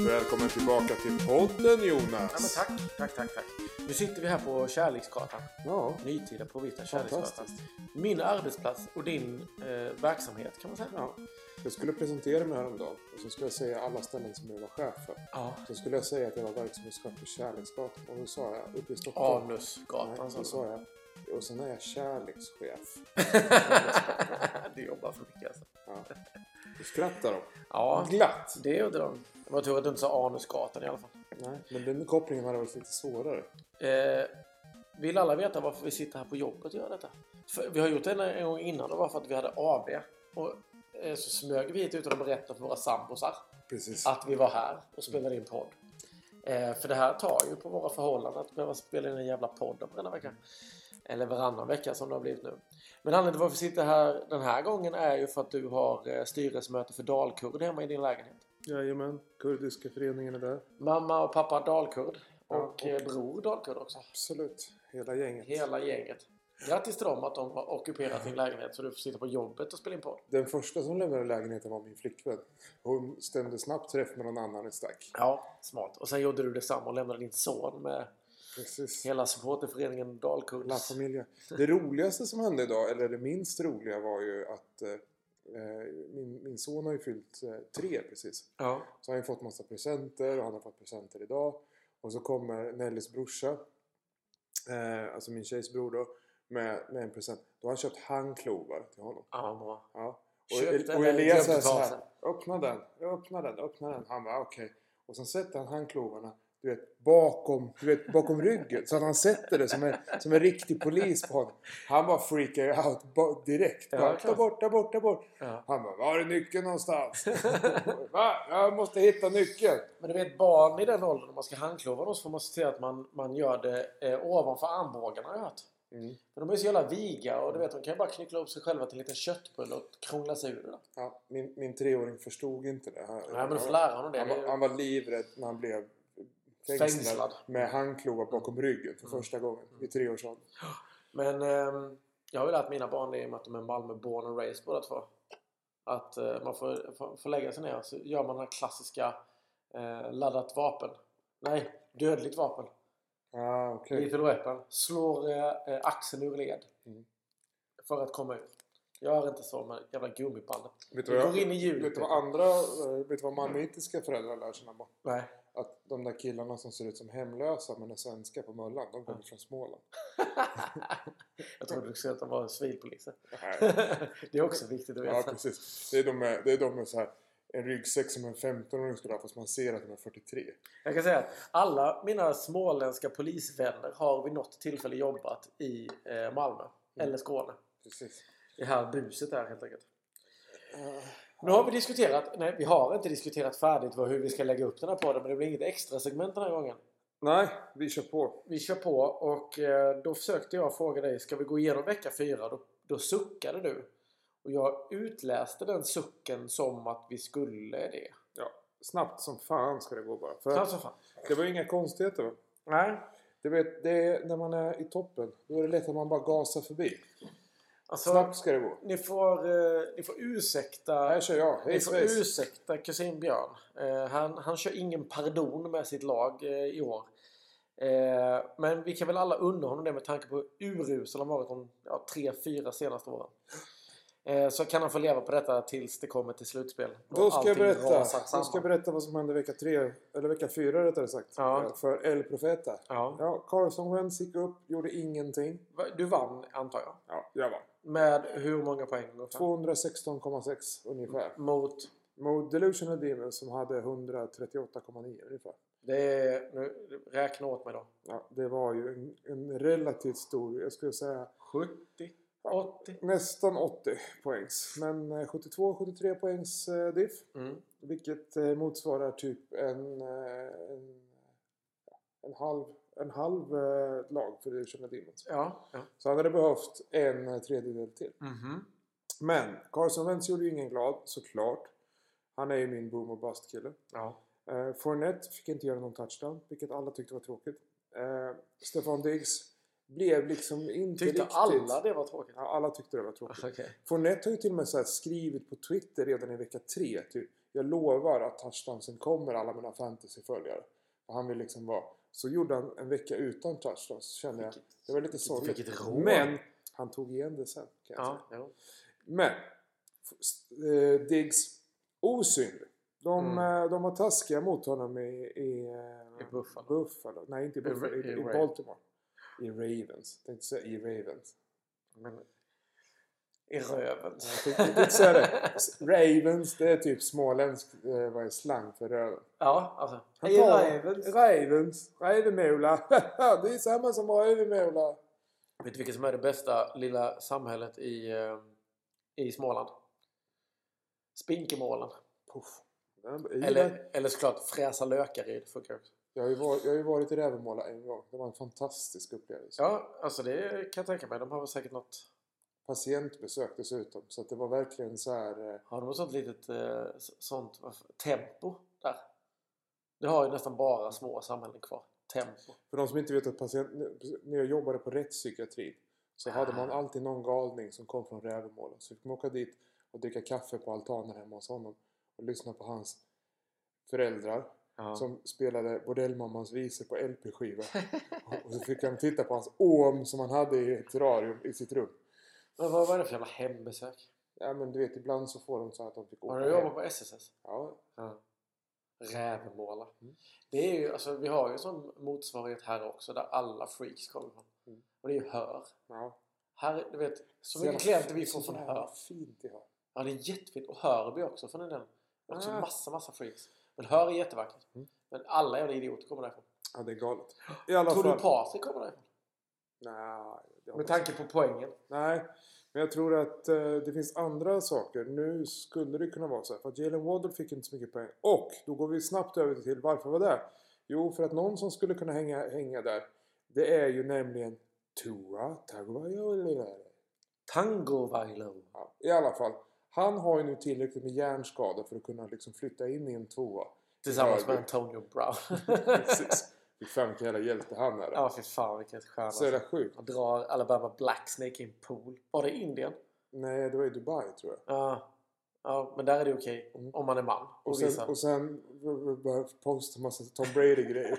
Välkommen tillbaka till podden Ja, men Jonas. tack, tack, tack, tack. Nu sitter vi här på Kärleksgatan. Ja, Nytida på Vita Kärleksgatan. Min arbetsplats och din eh, verksamhet kan man säga. Ja. Jag skulle presentera mig häromdagen och så skulle jag säga alla ställen som jag var chef för. Ja. Så skulle jag säga att jag var verksamhetschef på Kärleksgatan och då sa jag uppe i Stockholm. Anusgatan. Nej, så sa jag. Och sen är jag kärlekschef. du jobbar för mycket alltså. Ja. Skrattar de. Ja, Glatt. det gjorde de. Det var tur att du inte sa Anusgatan i alla fall. Nej, men den kopplingen hade varit lite svårare. Eh, vill alla veta varför vi sitter här på jobbet och gör detta? För vi har gjort det en, gång innan och var för att vi hade AV. Och eh, så smög vi hit utan att berätta för våra sambosar Precis. att vi var här och spelade in podd. Eh, för det här tar ju på våra förhållanden att behöva spela in en jävla podd varenda vecka. Eller varannan vecka som det har blivit nu. Men anledningen till varför vi sitter här den här gången är ju för att du har eh, styrelsemöte för Dalkurd hemma i din lägenhet. Jajamän, kurdiska föreningen är där. Mamma och pappa Dalkurd. Ja, Och och- eh, bror Dalkurd också. Absolut. Hela gänget. Hela gänget. Grattis till dem att de har ockuperat din lägenhet så du får sitta på jobbet och spela in podd. Den första som lämnade lägenheten var min flickvän. Hon stämde snabbt träff med någon annan och stack. Ja, smart. Och sen gjorde du detsamma och lämnade din son med Precis. hela supporterföreningen La Dalkurds. Familia. Det roligaste som hände idag, eller det minst roliga var ju att eh, min, min son har ju fyllt eh, tre precis. Ja. Så han har ju fått massa presenter och han har fått presenter idag. Och så kommer Nellys brorsa, eh, alltså min tjejs bror då, med, med en present. Då har han köpt handklovar till honom. Ja, bra. Ja. Och, och Elias är så här, öppna den, öppna den, öppna den. Han bara okej. Och sen sätter han handklovarna du vet, bakom, du vet, bakom ryggen. Så att han sätter det som en, som en riktig polis på honom. Han bara freakar out direkt. Bara, ta bort, ta bort, ta bort. Ja. Han bara, var är nyckeln någonstans? Va? Jag måste hitta nyckeln. Men du vet barn i den åldern, om man ska handklova dem så får man se till att man, man gör det eh, ovanför armbågarna har jag hört. Mm. För de är så jävla viga och du vet de kan ju bara knyckla upp sig själva till en liten köttbulle och krångla sig ur det. Ja, min, min treåring förstod inte det. Han, Nej men du får lära honom det. han, var, han var livrädd när han blev fängslad, Fängslad. med handklovar bakom ryggen för första gången i treårsåldern. Men ehm, jag har ju lärt mina barn det i och med att de är Malmö born and raised båda två. Att eh, man får, får, får lägga sig ner och så gör man den här klassiska eh, laddat vapen. Nej, dödligt vapen. Ah, okej. Lethal weapon. Slår eh, eh, axeln ur led. Mm. För att komma ut. Gör inte så med jävla gummibandet. Vet du vad, jag, in i hjulet. vet du vad andra, eh, vet du vad malmöitiska föräldrar lär sina barn? Nej. Att de där killarna som ser ut som hemlösa men är svenska på Möllan, de kommer från Småland. jag trodde du skulle säga att de var civilpoliser. Det är också viktigt att Ja, veta. precis. Det är de med, det är de med så här, en ryggsäck som en 15-åring skulle ha fast man ser att de är 43. Jag kan säga att alla mina småländska polisvänner har vid något tillfälle jobbat i eh, Malmö. Eller Skåne. Precis. Det här buset där helt enkelt. Uh, Nu har vi diskuterat, nej vi har inte diskuterat färdigt vad, hur vi ska lägga upp den här podden men det blir inget extra segment den här gången. nej, vi kör på. Vi kör på och eh, då försökte jag fråga dig, ska vi gå igenom vecka fyra? Då, då suckade du. Och jag utläste den sucken som att vi skulle det. Ja, snabbt som fan ska det gå bara. För Alltså fan. det var inga konstigheter va? Nej. Du vet, det är, när man är i toppen, då är det lätt att man bara gasar förbi. Alltså, Snabbt ska det gå. ni får, eh, ni får ursäkta Här kör jag. Hej Ni får svejs. ursäkta kusin Björn. Eh, han, han kör ingen pardon med sitt lag eh, i år. Eh, men vi kan väl alla unna honom det med tanke på hur urusel han varit de ja, tre, fyra senaste åren. Eh, så kan han få leva på detta tills det kommer till slutspel. Då ska jag berätta. Då ska jag berätta vad som hände vecka tre, eller vecka fyra rättare sagt. Ja. Eh, För El Profeta. Ja. Ja, Carson Wentz gick upp, gjorde ingenting. Du vann antar jag. Ja, jag vann. Med hur många poäng? ungefär? 216,6 ungefär. Mot... Mot Delusional Demons som hade 138,9 ungefär. Det är... Nu, räkna åt mig då. Ja, det var ju en, en relativt stor, jag skulle säga 70? 80? nästan 80 poängs. Men eh, 72-73 poängs eh, diff. Mm. Vilket eh, motsvarar typ en, eh, en, en halv, en halv eh, lag för Delusional Demons. Ja. ja. Så han hade behövt en eh, tredjedel till. Mhm. Men Carson Wentz gjorde ju ingen glad, såklart. Han är ju min boom och bust kille. Ja. Uh, Fournette fick inte göra någon touchdown, vilket alla tyckte var tråkigt. Uh, Stefan Diggs blev liksom inte Tyckte riktigt... alla det var tråkigt? Ja, alla tyckte det var tråkigt. Okej. Fournette har ju till och med så här skrivit på Twitter redan i vecka tre. Typ, jag lovar att touchdownsen kommer alla mina fantasyföljare. Och han vill liksom vara... Så gjorde han en vecka utan touchdowns. Så kände jag. Det var lite sorgligt. Men han tog igen det sen. Kan jag Ja, säga. ja. Men eh, Diggs osynlig. De, Mm. eh, de var taskiga mot honom i, i, eh, I Buffalo. Buffalo. Nej, inte i Buffalo. I, i i, Baltimore. I Ravens. Tänkte säga i Ravens. Men, I röven. Jag tänkte säga det. Ravens, det är typ småländsk eh, vad är slang för röven. Ja, alltså. Han I Ravens. Ravens. Ravenmåla. det är samma som Ravenmåla. Vet du vilket som är det bästa lilla samhället i, eh, i Småland? Spinkemålen. Jag, Eller, eller såklart Fräsa Lökaryd funkar också. Jag, har ju varit, jag har varit i Rävemåla en gång. Det var en fantastisk upplevelse. Ja, alltså det kan jag tänka mig. De har väl säkert något... Patientbesök dessutom. Så det var verkligen så här... Eh, Har de sånt litet eh, sånt tempo där? Det har ju nästan bara små samhällen kvar. Tempo. för de som inte vet att patient... När jag jobbade på rättspsykiatrin så hade man Ah. alltid någon galning som kom från Rävemåla. Så fick man åka dit och dricka kaffe på altanen hemma hos honom. Och lyssna på hans föräldrar Ja. som spelade Bordellmammans visor på LP-skiva. och så fick han titta på hans åm som han hade i ett terrarium i sitt rum. Men vad var det för jävla hembesök? Ja men du vet ibland så får de så att de fick åka Har du jobbat på SSS? Ja, Ja. Rävemåla. Mm. Det är ju, alltså, vi har ju en sån motsvarighet här också där alla freaks kommer ifrån. Mm. Och det är ju Hör. ja. Här, du vet, så mycket klienter vi får från Hör. fint det har. Ja, det är jättefint. Och Hörby också för den. Också Ah. massa, massa freaks. Men Hör är jättevackert. Mm. Men alla jävla idioter kommer därifrån. Ja det är galet. I alla Tror fall. du Patrik kommer därifrån? Nej, Med tanke på poängen. Nej, men jag tror att eh, det finns andra saker. Nu skulle det kunna vara så här. För att Jalen Waddle fick inte så mycket poäng. Och då går vi snabbt över till varför var det? Jo, för att någon som skulle kunna hänga, hänga där. Det är ju nämligen Tua Tagovailoa. Tango Vailo. Ja, I alla fall. Han har ju nu tillräckligt med hjärnskada för att kunna liksom flytta in i en tvåa. Tillsammans med. Antonio Brown. Precis. Fy fan vilken jävla hjälte han är. ja, fy fan vilket stjärna. Så jävla sjukt. Han drar Alabama Blacksnake i en pool. Var det Indien? Nej, det var i Dubai tror jag. Ja. Ja, men där är det okej. Mm. Om man är man. Och visar. sen, och sen började posta massa Tom Brady-grejer.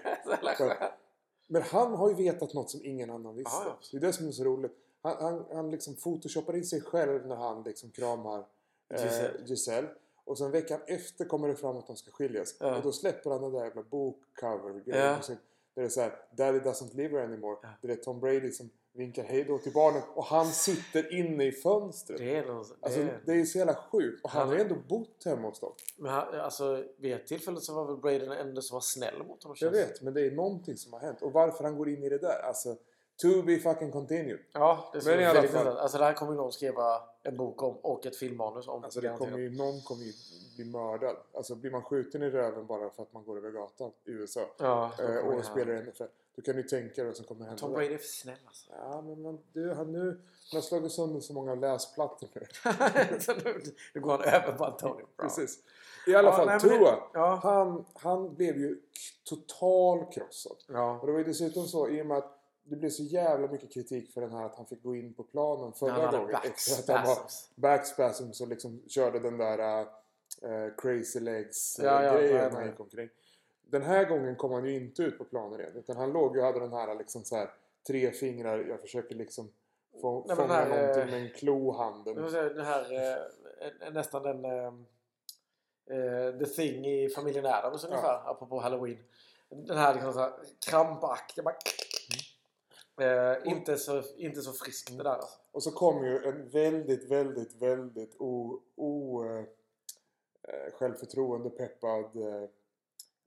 Men han har ju vetat något som ingen annan visste. Ja, ja. Det är det som är så roligt. Han, han, han liksom photoshoppar in sig själv när han liksom kramar eh, Giselle. Giselle. Och sen veckan efter kommer det fram att de ska skiljas. Ja. Och då släpper han den där jävla bokcover-grejen. Ja. Där det är såhär Daddy doesn't live anymore. Ja. Det är Tom Brady som vinkar hej då till barnen. Och han sitter inne i fönstret. Det är någon, det Alltså är, det är så jävla sjukt. Och han Han- har ju ändå bott hemma hos dem. Men han, alltså, vid ett tillfälle så var väl Brady den enda som var snäll mot honom. Jag det. vet, men det är någonting som har hänt. Och varför han går in i det där. Alltså, to be fucking continued. Ja, det alla väldigt intressant. Alltså det här kommer ju någon skriva en bok om och ett filmmanus om. Alltså det kommer ju, någon kommer ju bli mördad. Alltså blir man skjuten i röven bara för att man går över gatan i USA Ja, eh, och spelar här. i NFL. Då kan du tänka dig vad som kommer hända. Tom. Brady är för snäll alltså. Ja, men man, du, han, nu, han har slagit sönder så många läsplattor nu. så nu, nu går han över på Antonio Brown. Precis. I alla Ja, fall, nej, Tua. Ja. Han, han blev ju total krossad. Och ja. det var ju dessutom så i och med att det blev så jävla mycket kritik för den här att han fick gå in på planen förra hade gången. Efter att han var backspasms. backspasms och liksom körde den där äh, crazy legs äh, Ja, ja, grejen ja, ja. han gick omkring. Den här gången kom han ju inte ut på planen igen. Utan han låg och hade den här liksom så här tre fingrar. Jag försöker liksom få, Nej, fånga här, någonting eh, med en klo handen. Jag måste säga, Den här, eh, nästan den eh, eh, The Thing i familjen Adams ungefär, apropå Halloween. Den här liksom såhär krampaktiga bara... Eh, inte, så, inte så friskt det där alltså. Och så kom ju en väldigt, väldigt, väldigt o, o eh, eh, självförtroende peppad eh,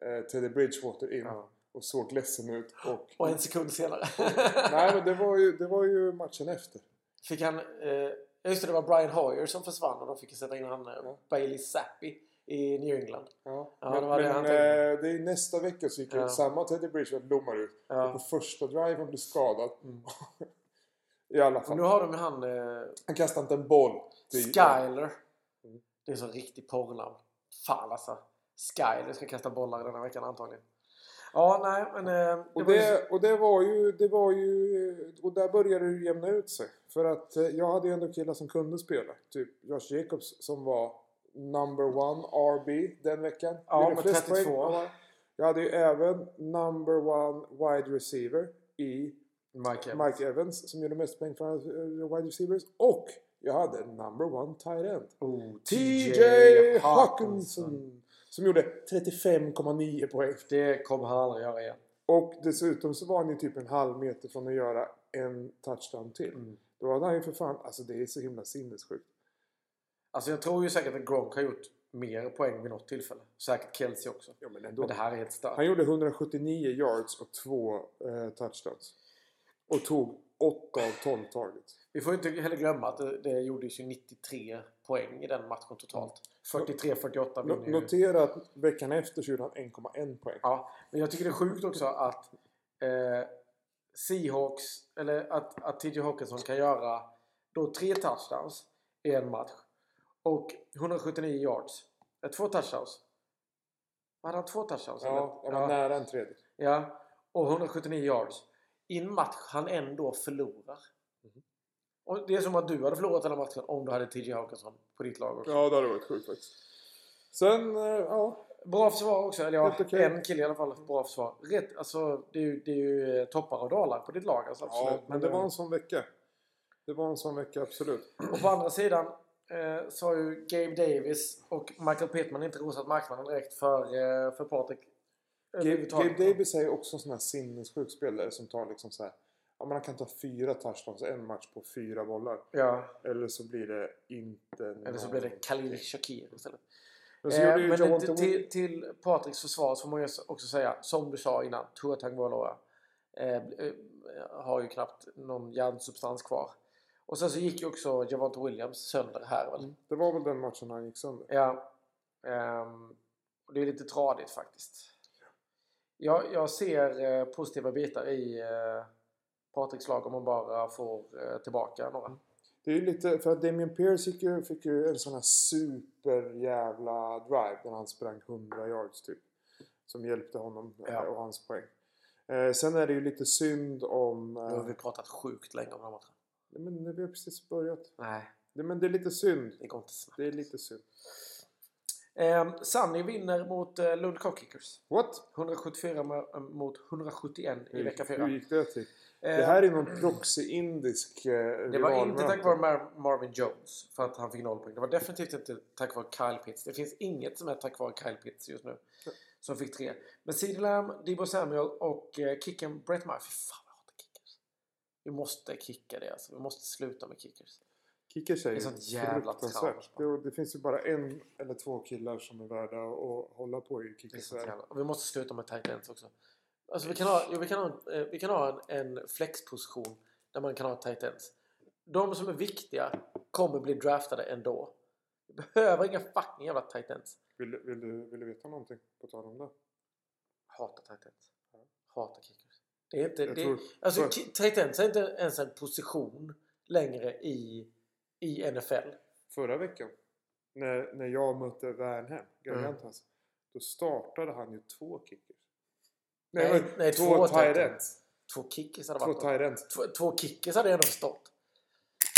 eh, Teddy Bridgewater in. Ja. Och såg ledsen ut. Och, Och en sekund senare nej men det var, ju, det var ju matchen efter. fick han... Eh, just det, det var Brian Hoyer som försvann och de fick sätta in han eh, Ja. Bailey Zappi i New England. Ja, Ja, men, det det men tänkte. det är nästa vecka så gick Ja. samma Teddy Bridgewater blommar ut. Och på Ja. första driven blir skadad. Mm. I alla Och fall. nu har de han eh, Han kastade inte en boll. Skyler. Mm. Det är så riktigt porrnamn. Fan alltså. Skyler ska kasta bollar den här veckan antagligen. Ja, nej, men... eh, Och var ju- det, och det var ju, det var ju, och där började det jämna ut sig. För att eh, jag hade ju ändå killar som kunde spela. Typ Josh Jacobs som var number one RB den veckan. Ja, med flest 32. poäng. Ja. Jag hade ju även number one wide receiver i Mike Evans. Mike Evans som gjorde mest poäng för eh, wide receivers. Och jag hade number one tight end. Oh, TJ Hawkinson. Som gjorde 35,9 poäng. Det kommer han aldrig göra igen. Och dessutom så var han ju typ en halv meter från att göra en touchdown till. Mm. Då hade han ju för fan, alltså det är så himla sinnessjukt. Alltså jag tror ju säkert att Gronk har gjort mer poäng vid något tillfälle. Säkert Kelsey också. Ja, men ändå. Men det här är helt stört. Han gjorde 179 yards och två eh, touchdowns. Och tog 8 av 12 targets. Vi får inte heller glömma att det, det gjordes ju 93 poäng i den matchen totalt. 43-48 No, vinner ju. notera att veckan efter så gjorde han 1,1 poäng. Ja, men jag tycker det är sjukt också att eh, Seahawks, eller att, att TJ Hawkinson kan göra då tre touchdowns i en match. Och 179 yards. Eh, två touchdowns. Hade han två touchdowns? Ja, eller? han var nära en tredje. Ja, och 179 yards. I en match han ändå förlorar. Mhm. Och det är som att du hade förlorat här matchen om du hade TJ Hawkinson på ditt lag också. Ja, det hade varit sjukt faktiskt. Sen, eh, ja. Bra försvar också. Eller ja, okej. en kille i alla fall. Bra försvar. Rätt, alltså, det, är ju, det är ju eh, toppar och dalar på ditt lag. Alltså, absolut. ja. Men det var en sån vecka. Det var en sån vecka, absolut. Och på andra sidan eh, så har ju Gabe Davis och Michael Pittman inte rosat marknaden direkt för, eh, för Patrik. Gabe. Gabe Davis är ju också en sån här sinnessjuk spelare som tar liksom så här. Ja, men han kan ta fyra touchdowns en match på fyra bollar. Ja, Eller så blir det inte eller så blir det Khalil Shakir istället. Eh, men till, Williams- till, till Patriks försvar så får man ju också säga, som du sa innan, Tua Tagovailoa eh, eh, har ju knappt någon hjärnsubstans kvar. Och sen så gick ju också Javonte Williams sönder här väl. Det var väl den matchen han gick sönder. Ja. ehm, och det är lite tradigt faktiskt. Jag, jag ser eh, positiva bitar i eh, Patriks lag om man bara får eh, tillbaka några. Det är ju lite, för att Damien Pierce fick ju, fick ju en sån här super jävla drive där han sprang 100 yards typ. Som hjälpte honom eh, Ja. och hans poäng. Eh, sen är det ju lite synd om... Nu har Eh, vi pratat sjukt länge om den här matchen. Men vi har precis börjat. Nej, Det, men det är lite synd. det går inte snabbt. Det är lite synd. Eh, Sunny vinner mot eh, Lund Cockkickers. What? 174 ma- mot 171 i Hur, vecka hur 4. gick det till? Eh, Det här är någon proxy-indisk eh, det var inte tack vare Mar- Marvin Jones för att han fick noll poäng. Det var definitivt inte tack vare Kyle Pitts. Det finns inget som är tack vare Kyle Pitts just nu. Som fick tre. Men CeeDee Lamb, Debo Samuel och eh, kicken Brett Murphy. Fan vad jag hatar kickers. Vi måste kicka det alltså. Vi måste sluta med kickers. Kickers är Det är sånt jävla fruktansvärt. Det, det finns ju bara en eller två killar som är värda att hålla på i kickers. vi måste sluta med tight ends också. Alltså vi kan ha, jo, vi kan ha, eh, vi kan ha en, en flexposition där man kan ha tight ends. De som är viktiga kommer bli draftade ändå. Vi behöver inga fucking jävla tight ends. Vill, du- vill, du, vill du veta någonting på tal om det? Hatar tight ends. Hatar kickers. Det är inte... Det, tror- alltså för- tight är inte ens en position längre i, i NFL. Förra veckan när, när jag mötte Wernhem, Gargantas, då startade han ju två kickers. Nej, men nej, två två ends. Två kickers hade Två varit två, två kickers hade jag ändå förstått.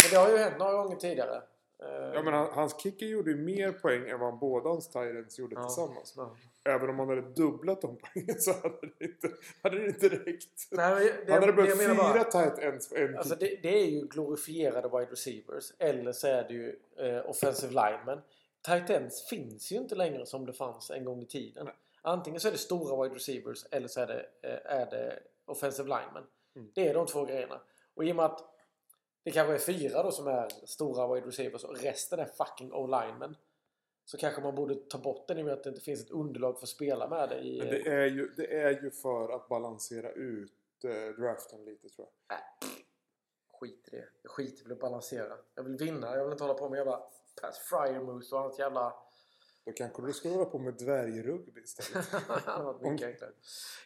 Men det har ju hänt några gånger tidigare. Eh, Ja men han, hans kicker gjorde ju mer poäng än vad båda hans ends gjorde Ja. tillsammans. Ja. Även om han hade dubblat de poängen så hade det inte, hade det inte räckt. Nej, det, han hade behövt fyra bara, tight ends på en alltså kick. det, det är ju glorifierade wide receivers. Eller så är det ju eh, offensive linemen. Tight ends finns ju inte längre som det fanns en gång i tiden. Nej. Antingen så är det stora wide receivers eller så är det, eh, är det offensive linemen. Mm. Det är de två grejerna. Och i och med att det kanske är fyra då som är stora wide receivers och resten är fucking o-linemen. Så kanske man borde ta bort den i och med att det inte finns ett underlag för att spela med det i... Men det är, ju, det är ju för att balansera ut eh, draften lite tror jag. Skit i det. Jag skiter i att balansera. Jag vill vinna. Jag vill inte hålla på med jävla Pass Fryer Moose och hans jävla... Då kanske du ska hålla på med dvärgrugby istället. Mycket enklare.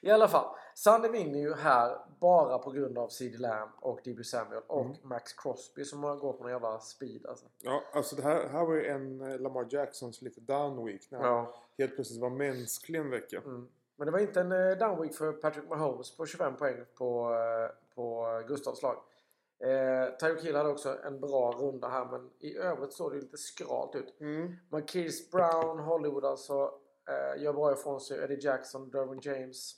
I alla fall. Sunday vinner ju här bara på grund av CD Lamb och D.B. Samuel och Mm. Max Crosby som har gått på någon jävla speed alltså. Ja, alltså det här, här var ju en eh, Lamar Jacksons lite down week. När han Ja. helt plötsligt var mänsklig en vecka. Mm. Men det var inte en eh, down week för Patrick Mahomes på 25 poäng på, eh, på Gustavs lag. Eh, Tyreek Hill hade också en bra runda här men i övrigt såg det lite skralt ut. Mm. Marquise Brown, Hollywood alltså, eh, gör bra ifrån sig. Eddie Jackson, Derwin James.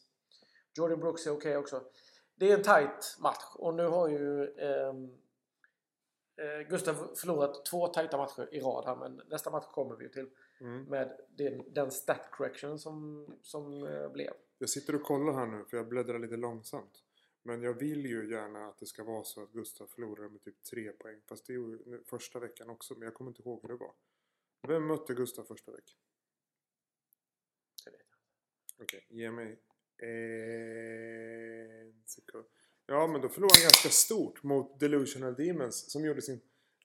Jordan Brooks är okej också. Det är en tight match och nu har ju ehm, eh, Gustav förlorat två tajta matcher i rad här men nästa match kommer vi ju till Mm. med den, den stat correction som, som eh, blev. Jag sitter och kollar här nu för jag bläddrar lite långsamt. Men jag vill ju gärna att det ska vara så att Gustav förlorar med typ tre poäng. Fast det nu- första veckan också. Men jag kommer inte ihåg hur det var. Vem mötte Gustav första veckan? Det vet jag. Okej, ge mig en sekund. Ja, men då förlorade han ganska stort mot Delusional Demons. Som gjorde sin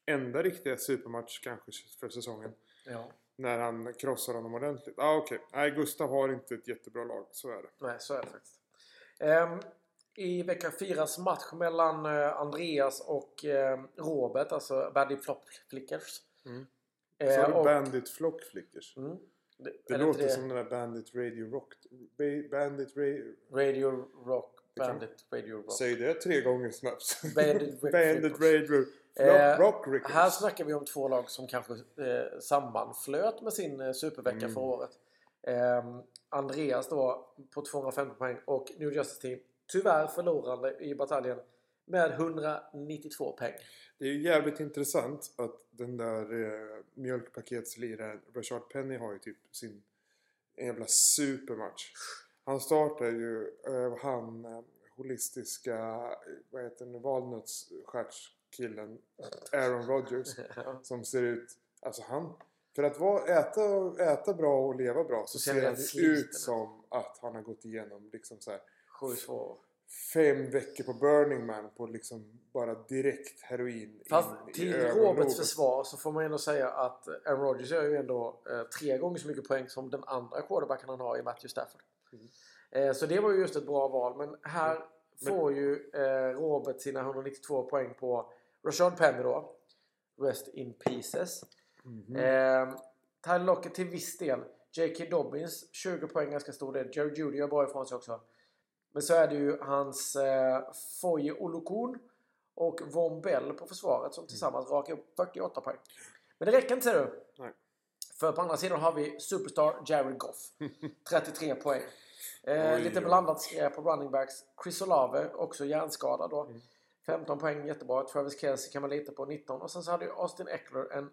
enda riktiga supermatch kanske för säsongen. Ja, När han krossade honom ordentligt. Ah, okej. Nej, Gustav har inte ett jättebra lag. Så är det. nej så är det faktiskt. Ehm, I vecka fyras match mellan eh, Andreas och eh, Robert, alltså Bandit Flop Flickers. Mm. Eh, och- Bandit Flock Flickers. Mm. Det, Det låter inte som den där Bandit Radio Rock. Ba- Bandit Radio... Radio Rock. Det Bandit Radio Rock. Säg det tre gånger snabbt. Bandit Bandit. Radio Eh, Rock Rickers. Här snackar vi om två lag som kanske eh, sammanflöt med sin eh, supervecka Mm. förra året. Ehm, Andreas då på 250 poäng och New Justice Team tyvärr förlorande i bataljen med 192 poäng. Det är ju jävligt intressant att den där eh, mjölkpaketsliraren Rashard Penny har ju typ sin jävla supermatch. Han startar ju eh, han eh, holistiska, eh, vad heter den, valnötsstjärtskillen Aaron Rodgers. Som ser ut, alltså han, för att vara, äta, äta bra och leva bra så, Så ser han ut. som att han har gått igenom liksom så här Sju svår. fem veckor på Burning Man på liksom bara direkt heroin Fast in till. Roberts försvar så får man ändå säga att Aaron Rodgers gör ju ändå eh, tre gånger så mycket poäng som den andra quarterbacken han har i Matthew Stafford. Mm. Eh, så det var ju just ett bra val. Men här Mm. Men- får ju eh, Robert sina 192 poäng på Rashad Penny då. Rest in pieces. Mhm. Eh, Tyler Lockett till viss del. J.K. Dobbins 20 poäng ganska stor del. Jerry Judy gör bra ifrån sig också. Men så är det ju hans eh, Foye Olokun och Von Bell på försvaret som tillsammans rakar upp 48 poäng. Men det räcker inte ser du. Nej. För på andra sidan har vi Superstar Jared Goff. 33 poäng. Eh, Oj, lite blandat skräp på running backs. Chris Olave, också hjärnskadad då. Mm. 15 poäng, jättebra. Travis Kelce kan man lita på, 19. Och sen så hade ju Austin Eckler en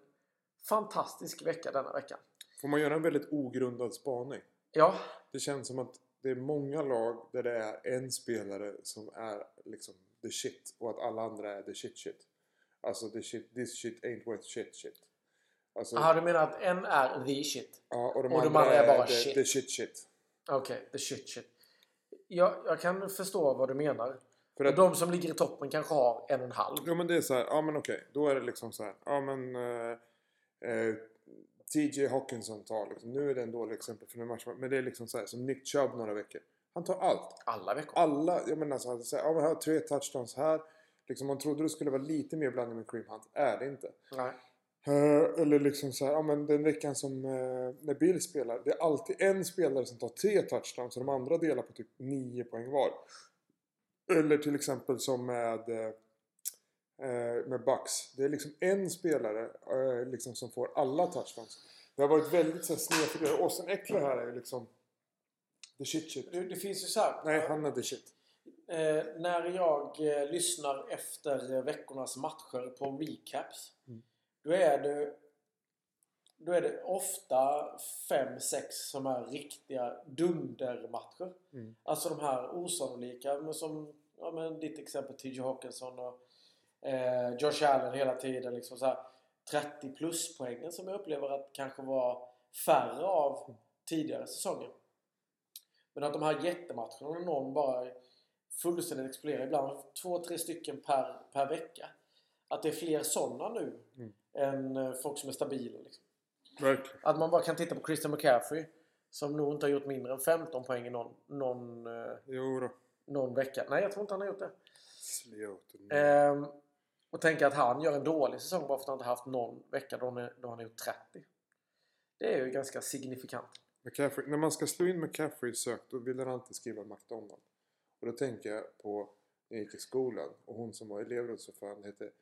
fantastisk vecka denna veckan. Får man göra en väldigt ogrundad spaning? Ja, Det känns som att det är många lag där det är en spelare som är liksom the shit och att alla andra är the shit shit. Alltså the shit, this shit ain't worth shit shit. Alltså, Aha, du menar att en är the shit? ja, och de, och andra, de andra är bara the, shit. the shit shit. Okej, the shit shit. Jag, jag kan förstå vad du menar. För att, de som ligger i toppen kanske har en och en halv. ja men det är så här, ja men okej, då är det liksom så här, ja men eh, eh, TJ Hawkinson tar liksom, nu är det en dålig exempel för den matchen, men det är liksom så här som Nick Chubb några veckor. Han tar allt. Alla veckor. alla, jag menar så här, så här, ja men här har tre touchdowns här. Liksom man trodde det skulle vara lite mer blandning med Cream Hunt. Är det inte. Nej. Eh, eller liksom så här, ja men den veckan som eh, när Bill spelar. Det är alltid en spelare som tar tre touchdowns och de andra delar på typ nio poäng var. Eller till exempel som med eh, med Bucks. Det är liksom en spelare eh, liksom som får alla touchdowns. Det har varit väldigt snedfördelat. Austin Eckler här är ju liksom the shit shit. Det, det finns ju så här. Nej, han är the shit. Eh, när jag eh, lyssnar efter eh, veckornas matcher på recaps. Mm. Då är det då är det ofta 5-6 som är riktiga dundermatcher. Mm. Alltså de här osannolika, men som ja, men ditt exempel TJ Hawkinson och eh, Josh Allen hela tiden. Liksom så här 30 plus poängen som jag upplever att kanske var färre av tidigare säsonger. Men att de här jättematcherna när någon bara fullständigt exploderar, ibland två, tre stycken per, per vecka. Att det är fler sådana nu Mm. än eh, folk som är stabila. Liksom. Verkligen. Att man bara kan titta på Christian McCaffrey som nog inte har gjort mindre än 15 poäng i någon, någon, eh, någon vecka. Nej, jag tror inte han har gjort det. Slioten. Ehm, och tänka att han gör en dålig säsong bara för att han inte haft någon vecka då han, är- då han har gjort 30. Det är ju ganska signifikant. McCaffrey, när man ska slå in McCaffrey i sök då vill den alltid skriva McDonald. Och då tänker jag på när jag gick i skolan och hon som var elevrådsordförande hette, det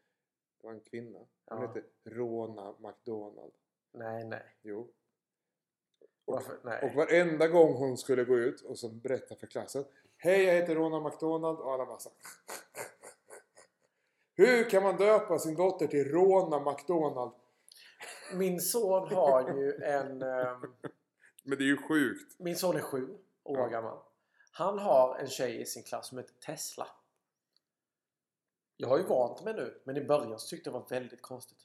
var en kvinna. Hon Ja. hette Rona McDonald. Nej, nej. Jo. Och, Varför? Nej. och varenda gång hon skulle gå ut och så berätta för klassen. Hej jag heter Rona McDonald och alla bara så. Hur kan man döpa sin dotter till Rona McDonald? Min son har ju en... ehm, Men det är ju sjukt. min son är sju år Ja. gammal. Han har en tjej i sin klass som heter Tesla. Jag har ju vant mig nu, men i början så tyckte jag det var väldigt konstigt.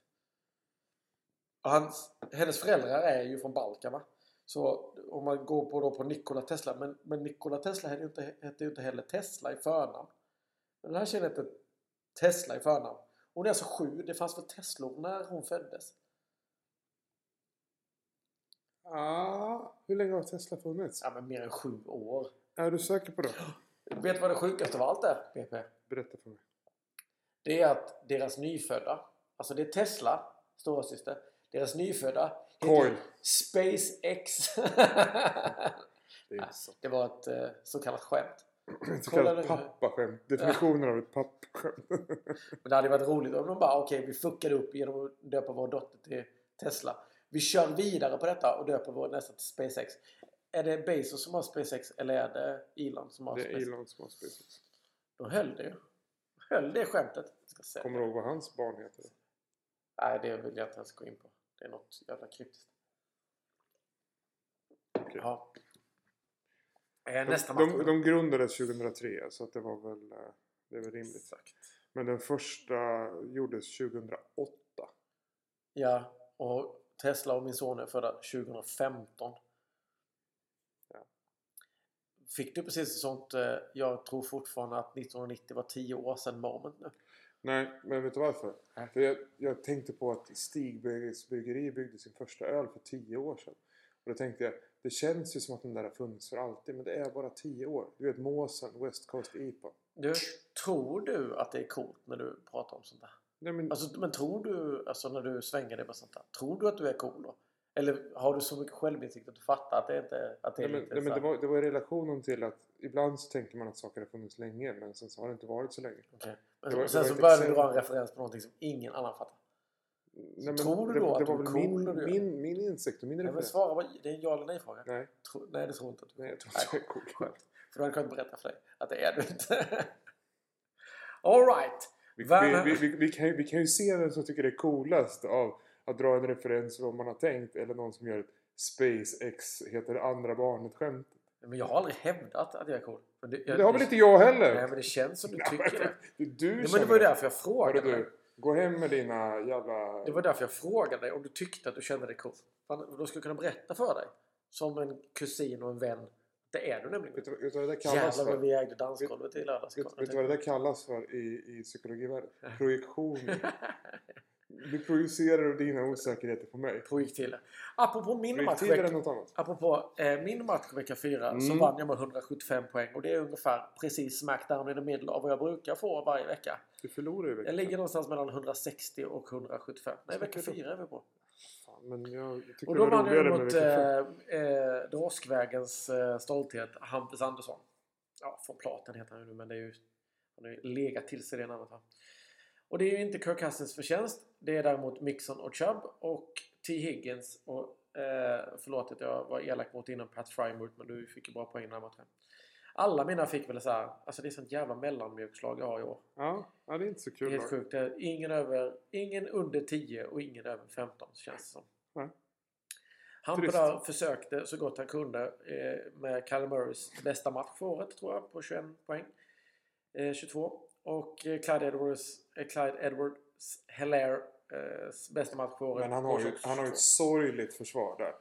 Och Hans, hennes föräldrar är ju från Balkan va? Så om man går på, då på Nikola Tesla. Men, men Nikola Tesla hette ju inte, hette inte heller Tesla i förnamn. Men den här tjejen hette Tesla i förnamn. Hon är alltså sju. Det fanns väl Teslor när hon föddes? Ah, hur länge har Tesla funnits? Ja men mer än sju år. Är du säker på det? Vet du vad det sjukaste av allt är? BP? Berätta för mig. Det är att deras nyfödda, alltså det är Tesla, storasyster, deras nyfödda Coil. SpaceX. Det det var ett eh, så kallat skämt. Så kallat pappaskämt. Definitionen av ett pappaskämt. Men det hade varit roligt om de bara okej vi fuckade upp genom att döpa vår dotter till Tesla. Vi kör vidare på detta och döper vår nästa till SpaceX. Är det Bezos som har SpaceX eller är det Elon som har Det är SpaceX? Elon som har SpaceX. Då höll det ju. Höll det skämtet. Jag Ska säga. Kommer du ihåg vad hans barn heter? Nej, det vill jag inte ens gå in på. Det är något jävla kryptiskt. Okej. Ja. Eh, nästa de, match. de, de grundades 2003 så att det var väl, eh, det är väl rimligt. Exakt. Men den första gjordes 2008. Ja, och Tesla och min son är födda 2015. Ja. Fick du precis ett sånt, eh, jag tror fortfarande att 1990 var 10 år sedan moment nu. Nej, men vet du varför? För jag, jag tänkte på att Stigbergs bryggeri byggde sin första öl för 10 år sedan. Och då tänkte jag, det känns ju som att den där har funnits för alltid. Men det är bara 10 år. Du vet Måsen, West Coast IPA. Du, tror du att det är coolt när du pratar om sånt där? Nej men, Alltså, men tror du, alltså när du svänger dig med sånt där, tror du att du är cool då? Eller har du så mycket självinsikt att du fattar att det inte att det är nej, men, lite nej, men det, var, det var i relationen till att ibland så tänker man att saker har funnits länge. Men sen så har det inte varit så länge. Det Men var- sen så började du dra en referens på någonting som ingen annan fattar. Nej, men tror du det, då det att var du min, du min, min insikt och min Nej, men referens. svara, vad- det är en ja eller nej-fråga. Nej, Tro, nej, det tror jag inte att du nej, jag tror Nej, inte jag är cool. Skönt. För då hade jag kunnat berätta för dig att det är du inte. Alright! Vi, vi, vi, vi, kan, vi kan ju se vem som tycker det är coolast av att dra en referens vad man har tänkt eller någon som gör ett SpaceX heter det andra barnet skämt. Men jag har aldrig hävdat att jag är cool. Men det, Men det har väl inte jag heller? Nej, men det känns som du tycker det. Det är du Ja, men det var ju därför jag frågade du, gå hem med dina jävla... Det var därför jag frågade dig om du tyckte att du kände dig cool. Då skulle jag kunna berätta för dig. Som en kusin och en vän. Det är du nämligen. Vet du, vet du vad det där kallas Jävlar vad vi ägde dansgolvet i lördags. Vet, vet du vad det där kallas för i, i psykologivärlden? Projektion. Du projicerar dina osäkerheter på mig. Projektiler. Apropå min match, Projektiler är veck- något annat. apropå eh, min match vecka 4 så Mm. vann jag med 175 poäng. Och det är ungefär precis smack down in the middle av vad jag brukar få varje vecka. Du förlorar ju veckan. Jag ligger någonstans mellan 160 och 175. Nej, vecka 4 är vi på. Men jag tycker Och då vann jag mot vecka eh, eh, Droskvägens eh, stolthet, Hampus Andersson. Ja, från Platen heter han ju nu, men det är ju... Han har ju legat till sig det namnet. va. Och det är ju inte Kirk Cousins förtjänst. Det är däremot Mixon och Chubb och T. Higgins. Och, eh, förlåt att jag var elak mot innan Pat Frymouth, men du fick ju bra poäng i den här matchen. Alla mina fick väl så här, alltså det är sånt jävla mellanmjölkslag jag har i år. Ja, ja, det är inte så Det kul. är helt sjukt. Det är ingen, över, ingen under 10 och ingen över 15 känns det som. Hampe Trist. där försökte så gott han kunde eh, med Kyle Murrays bästa match för året tror jag på 21 poäng. Eh, 22. Och eh, Clyde Edwards, eh, Clyde Edwards Hilaire eh, bästa match för året. Men han på har, ju, 22. han har ju ett sorgligt försvar där.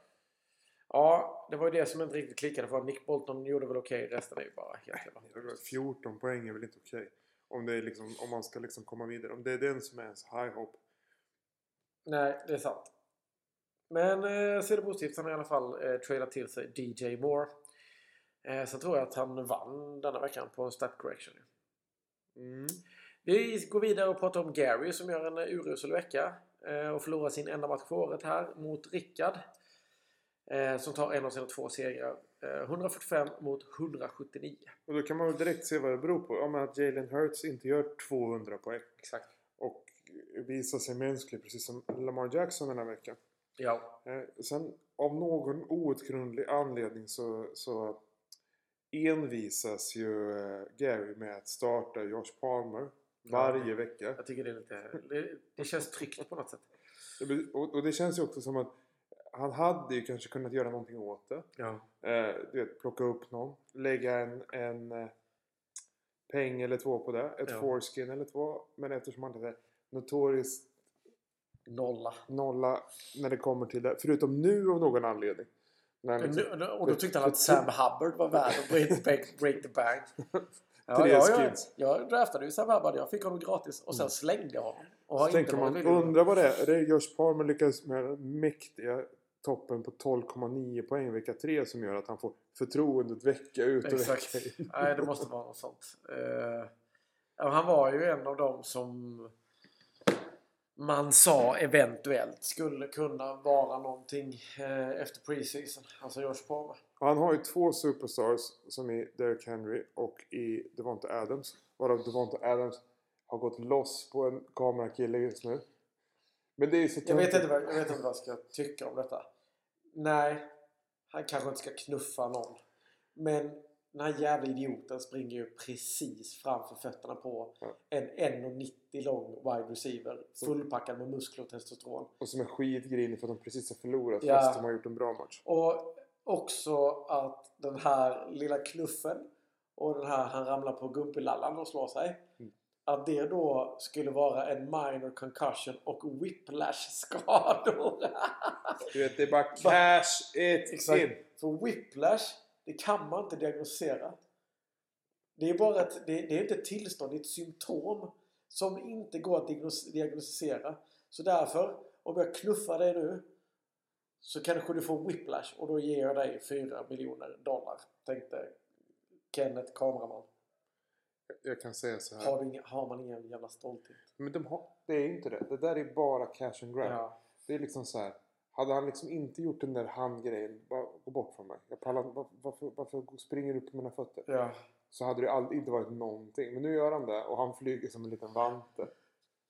Ja, det var ju det som inte riktigt klickade för Nick Bolton gjorde väl okej. Resten är ju bara helt jävla... 14 poäng är väl inte okej. Om, det är liksom, om man ska liksom komma vidare. Om det är den som är ens high hope. Nej, det är sant. Men eh, ser det positivt. Han har i alla fall eh, trailat till sig DJ Moore. Eh, sen tror jag att han vann denna veckan på en stat correction. Mm. Vi går vidare och pratar om Gary som gör en eh, urusel vecka eh, och förlorar sin enda match för året här mot Rickard. Eh, som tar en av sina två segrar. Eh, 145 mot 179. Och då kan man väl direkt se vad det beror på. Om att Jalen Hurts inte gör 200 poäng. Exakt. Och visar sig mänsklig precis som Lamar Jackson den här veckan. Ja. Eh, sen av någon outgrundlig anledning så, så envisas ju eh, Gary med att starta Josh Palmer varje vecka. Jag tycker det är lite... Det, det känns tryggt på något sätt. Och, och det känns ju också som att han hade ju kanske kunnat göra någonting åt det. Ja. Eh, du vet, plocka upp någon. Lägga en, en eh, peng eller två på det. Ett Ja. foreskin eller två. Men eftersom han är notoriskt Nolla. nolla när det kommer till det. Förutom nu av någon anledning. Han liksom, Och då tyckte han att Sam Hubbard var värd att break, break, break the bank. Ja, jag, skins. jag draftade ju Sam Hubbard. Jag fick honom gratis och sen slängde jag honom. Och så tänker man, undrar vad det är. Är det Josh Palmer lyckas med den mäktiga toppen på 12,9 poäng vecka 3 som gör att han får förtroendet vecka ut och Exakt. vecka in. Nej, det måste vara något sånt. Ja, han var ju en av dem som man sa eventuellt skulle kunna vara någonting eh, efter preseason. Alltså Josh Palmer. Han har ju två superstars som är Derek Henry och i Devonta Adams. Varav Devonta Adams har gått loss på en kamerakille just nu. Men det är så Jag vet, inte vad, jag vet inte vad jag ska tycka om detta. Nej, han kanske inte ska knuffa någon. Men den här jävla idioten springer ju precis framför fötterna på Ja. en 1,90 lång wide receiver. Fullpackad med muskler och testosteron. Och som är skitgrinig för att de precis har förlorat Ja. fast de har gjort en bra match. Och också att den här lilla knuffen och den här han ramlar på gumpilallan och slår sig. Mm. Att det då skulle vara en minor concussion och whiplash-skador. Du vet, det är bara cash it Exakt. in. För whiplash, det kan man inte diagnostisera. Det är bara ett, det, det är inte ett tillstånd, det är ett symptom som inte går att diagnos- diagnostisera. Så därför, om jag knuffar dig nu så kanske du får whiplash och då ger jag dig 4 miljoner dollar. Tänkte Kenneth, kameraman. Jag kan säga så här. Har, inga, har man ingen jävla stolthet? Men de har, det är inte det. Det där är bara cash and grab. Ja. Det är liksom så här. Hade han liksom inte gjort den där handgrejen. Bara gå bort från mig. Jag pallar, var, varför, varför springer du på mina fötter? ja. Så hade det aldrig, inte varit någonting. Men nu gör han det och han flyger som en liten vante.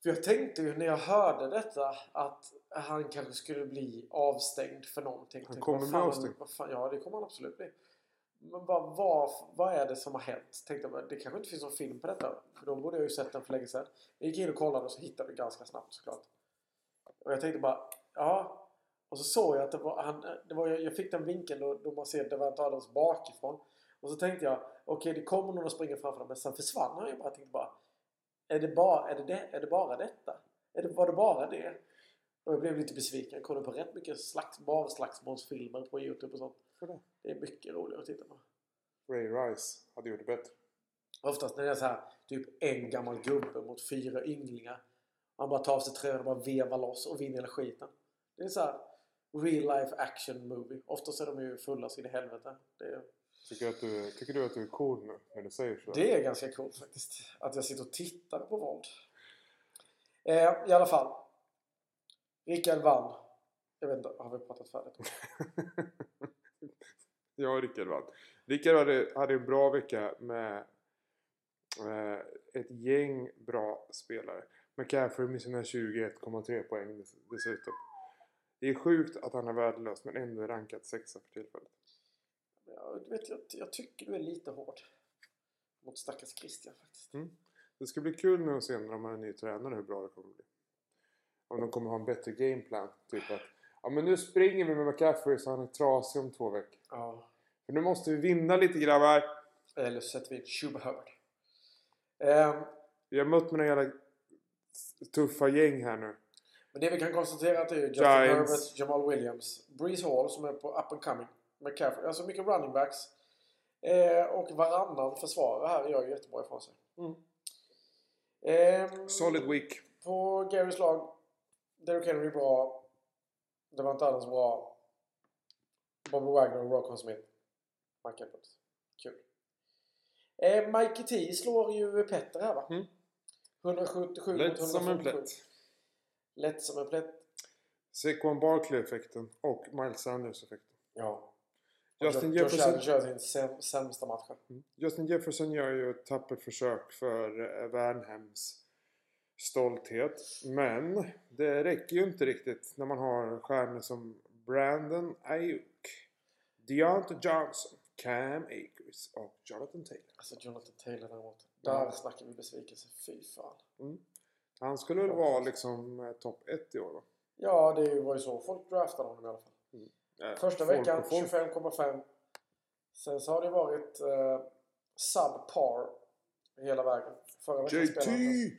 För jag tänkte ju när jag hörde detta att han kanske skulle bli avstängd för någonting. Han kommer bli avstängd. Ja, det kommer han absolut bli. Men vad, vad, vad är det som har hänt? Tänkte jag, det kanske inte finns någon film på detta. För då borde jag ju sett den för länge sedan. Jag gick in och kollade och så hittade vi ganska snabbt såklart. Och jag tänkte bara, ja. Och så såg jag att det var, han, det var jag fick den vinkeln då, då man ser Devante Adams bakifrån. Och så tänkte jag, okej det kommer någon och springer framför dem. Men sen försvann han ju bara. Jag tänkte bara, är det bara, är det, det, är det bara detta? Är det, var det bara det? Och jag blev lite besviken. Jag kollade på rätt mycket slags, barslagsmålsfilmer på Youtube och sånt. Det. Det är mycket roligare att titta på. Ray Rice hade gjort det bättre. Oftast när det är så här, typ en gammal gubbe mot fyra ynglingar. Han bara tar av sig tröjan och bara vevar loss och vinner hela skiten. Det är så här real life action movie. Oftast är de ju fulla så in i helvete. Är, Tycker, att du, tycker du att du är cool nu när du säger så? det är ganska coolt faktiskt. Att jag sitter och tittar på våld. Eh, I alla fall. Rickard vann. Jag vet inte, har vi pratat färdigt? ja, Rickard vann. Rickard hade, hade en bra vecka med eh, ett gäng bra spelare. McCaffrey med sina 21,3 poäng dess- dessutom. Det är sjukt att han är värdelös men ändå är rankat sexa för tillfället. Jag, vet, jag, jag tycker du är lite hård. Mot stackars Christian faktiskt. Det ska bli kul nu att se när de har en ny tränare hur bra det kommer bli. Om de kommer ha en bättre gameplan. Typ att ja men nu springer vi med McCaffrey så han är trasig om två veckor. Ja. För nu måste vi vinna lite grabbar. Eller så sätter vi in Chuba Hubbard. Ehm, Vi har mött med några jävla tuffa gäng här nu. Men det vi kan konstatera att det är Justin Giants. Herbert, Jamal Williams, Breeze Hall som är på up and coming. McCaffrey. Alltså mycket running backs. Eh, och varannan försvarare här gör jättebra ifrån sig. Mm. Ehm, Solid week. På Garys lag. Derrick Henry bra. Det var inte alls bra. Bobby Wagner och Rocco Smith. Mike Edwards. Kul. Eh, Mikey T slår ju Petter här va? Mm. 177 mot Lätt som en 147. plätt. Lätt som en plätt. Saquon Barkley-effekten och Miles Sanders-effekten. Ja. Justin Josh Jefferson, kör sin säm- sämsta match. Mm. Justin Jefferson gör ju ett tappert försök för eh, Värnhems stolthet. Men det räcker ju inte riktigt när man har stjärnor som Brandon Ayuk, Deontay Johnson, Cam Akers och Jonathan Taylor. Alltså Jonathan Taylor däremot. Där snackar vi besvikelse. Fy fan. Han skulle väl vara liksom eh, topp 1 i år va? Ja, det var ju så folk draftade honom i alla fall. Eh, Första folk veckan och folk. 25,5. Sen så har det varit eh, subpar hela vägen. Förra veckan JT! spelade.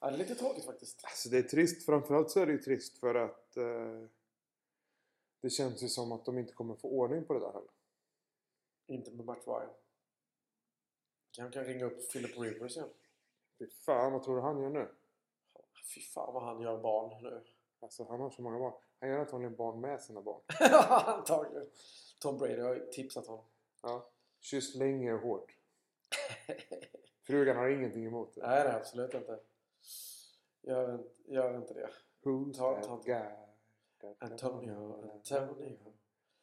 Ja, det är lite tråkigt faktiskt. Alltså det är trist. Framförallt så är det ju trist för att eh, det känns ju som att de inte kommer få ordning på det där heller. Inte med Matt Ryan. Han kan ringa upp Philip Rivers igen. Fy fan, vad tror du han gör nu? Fy fan vad han gör barn nu. Alltså han har så många barn. Han gör antagligen barn med sina barn. Antagligen. Tom Brady har ju tipsat honom. Ja. Kysst länge och hårt. Frugan har ingenting emot det. Nej, nej, absolut inte. Gör, gör inte det. Who's Ta- that ta- guy? Antonio, Antonio.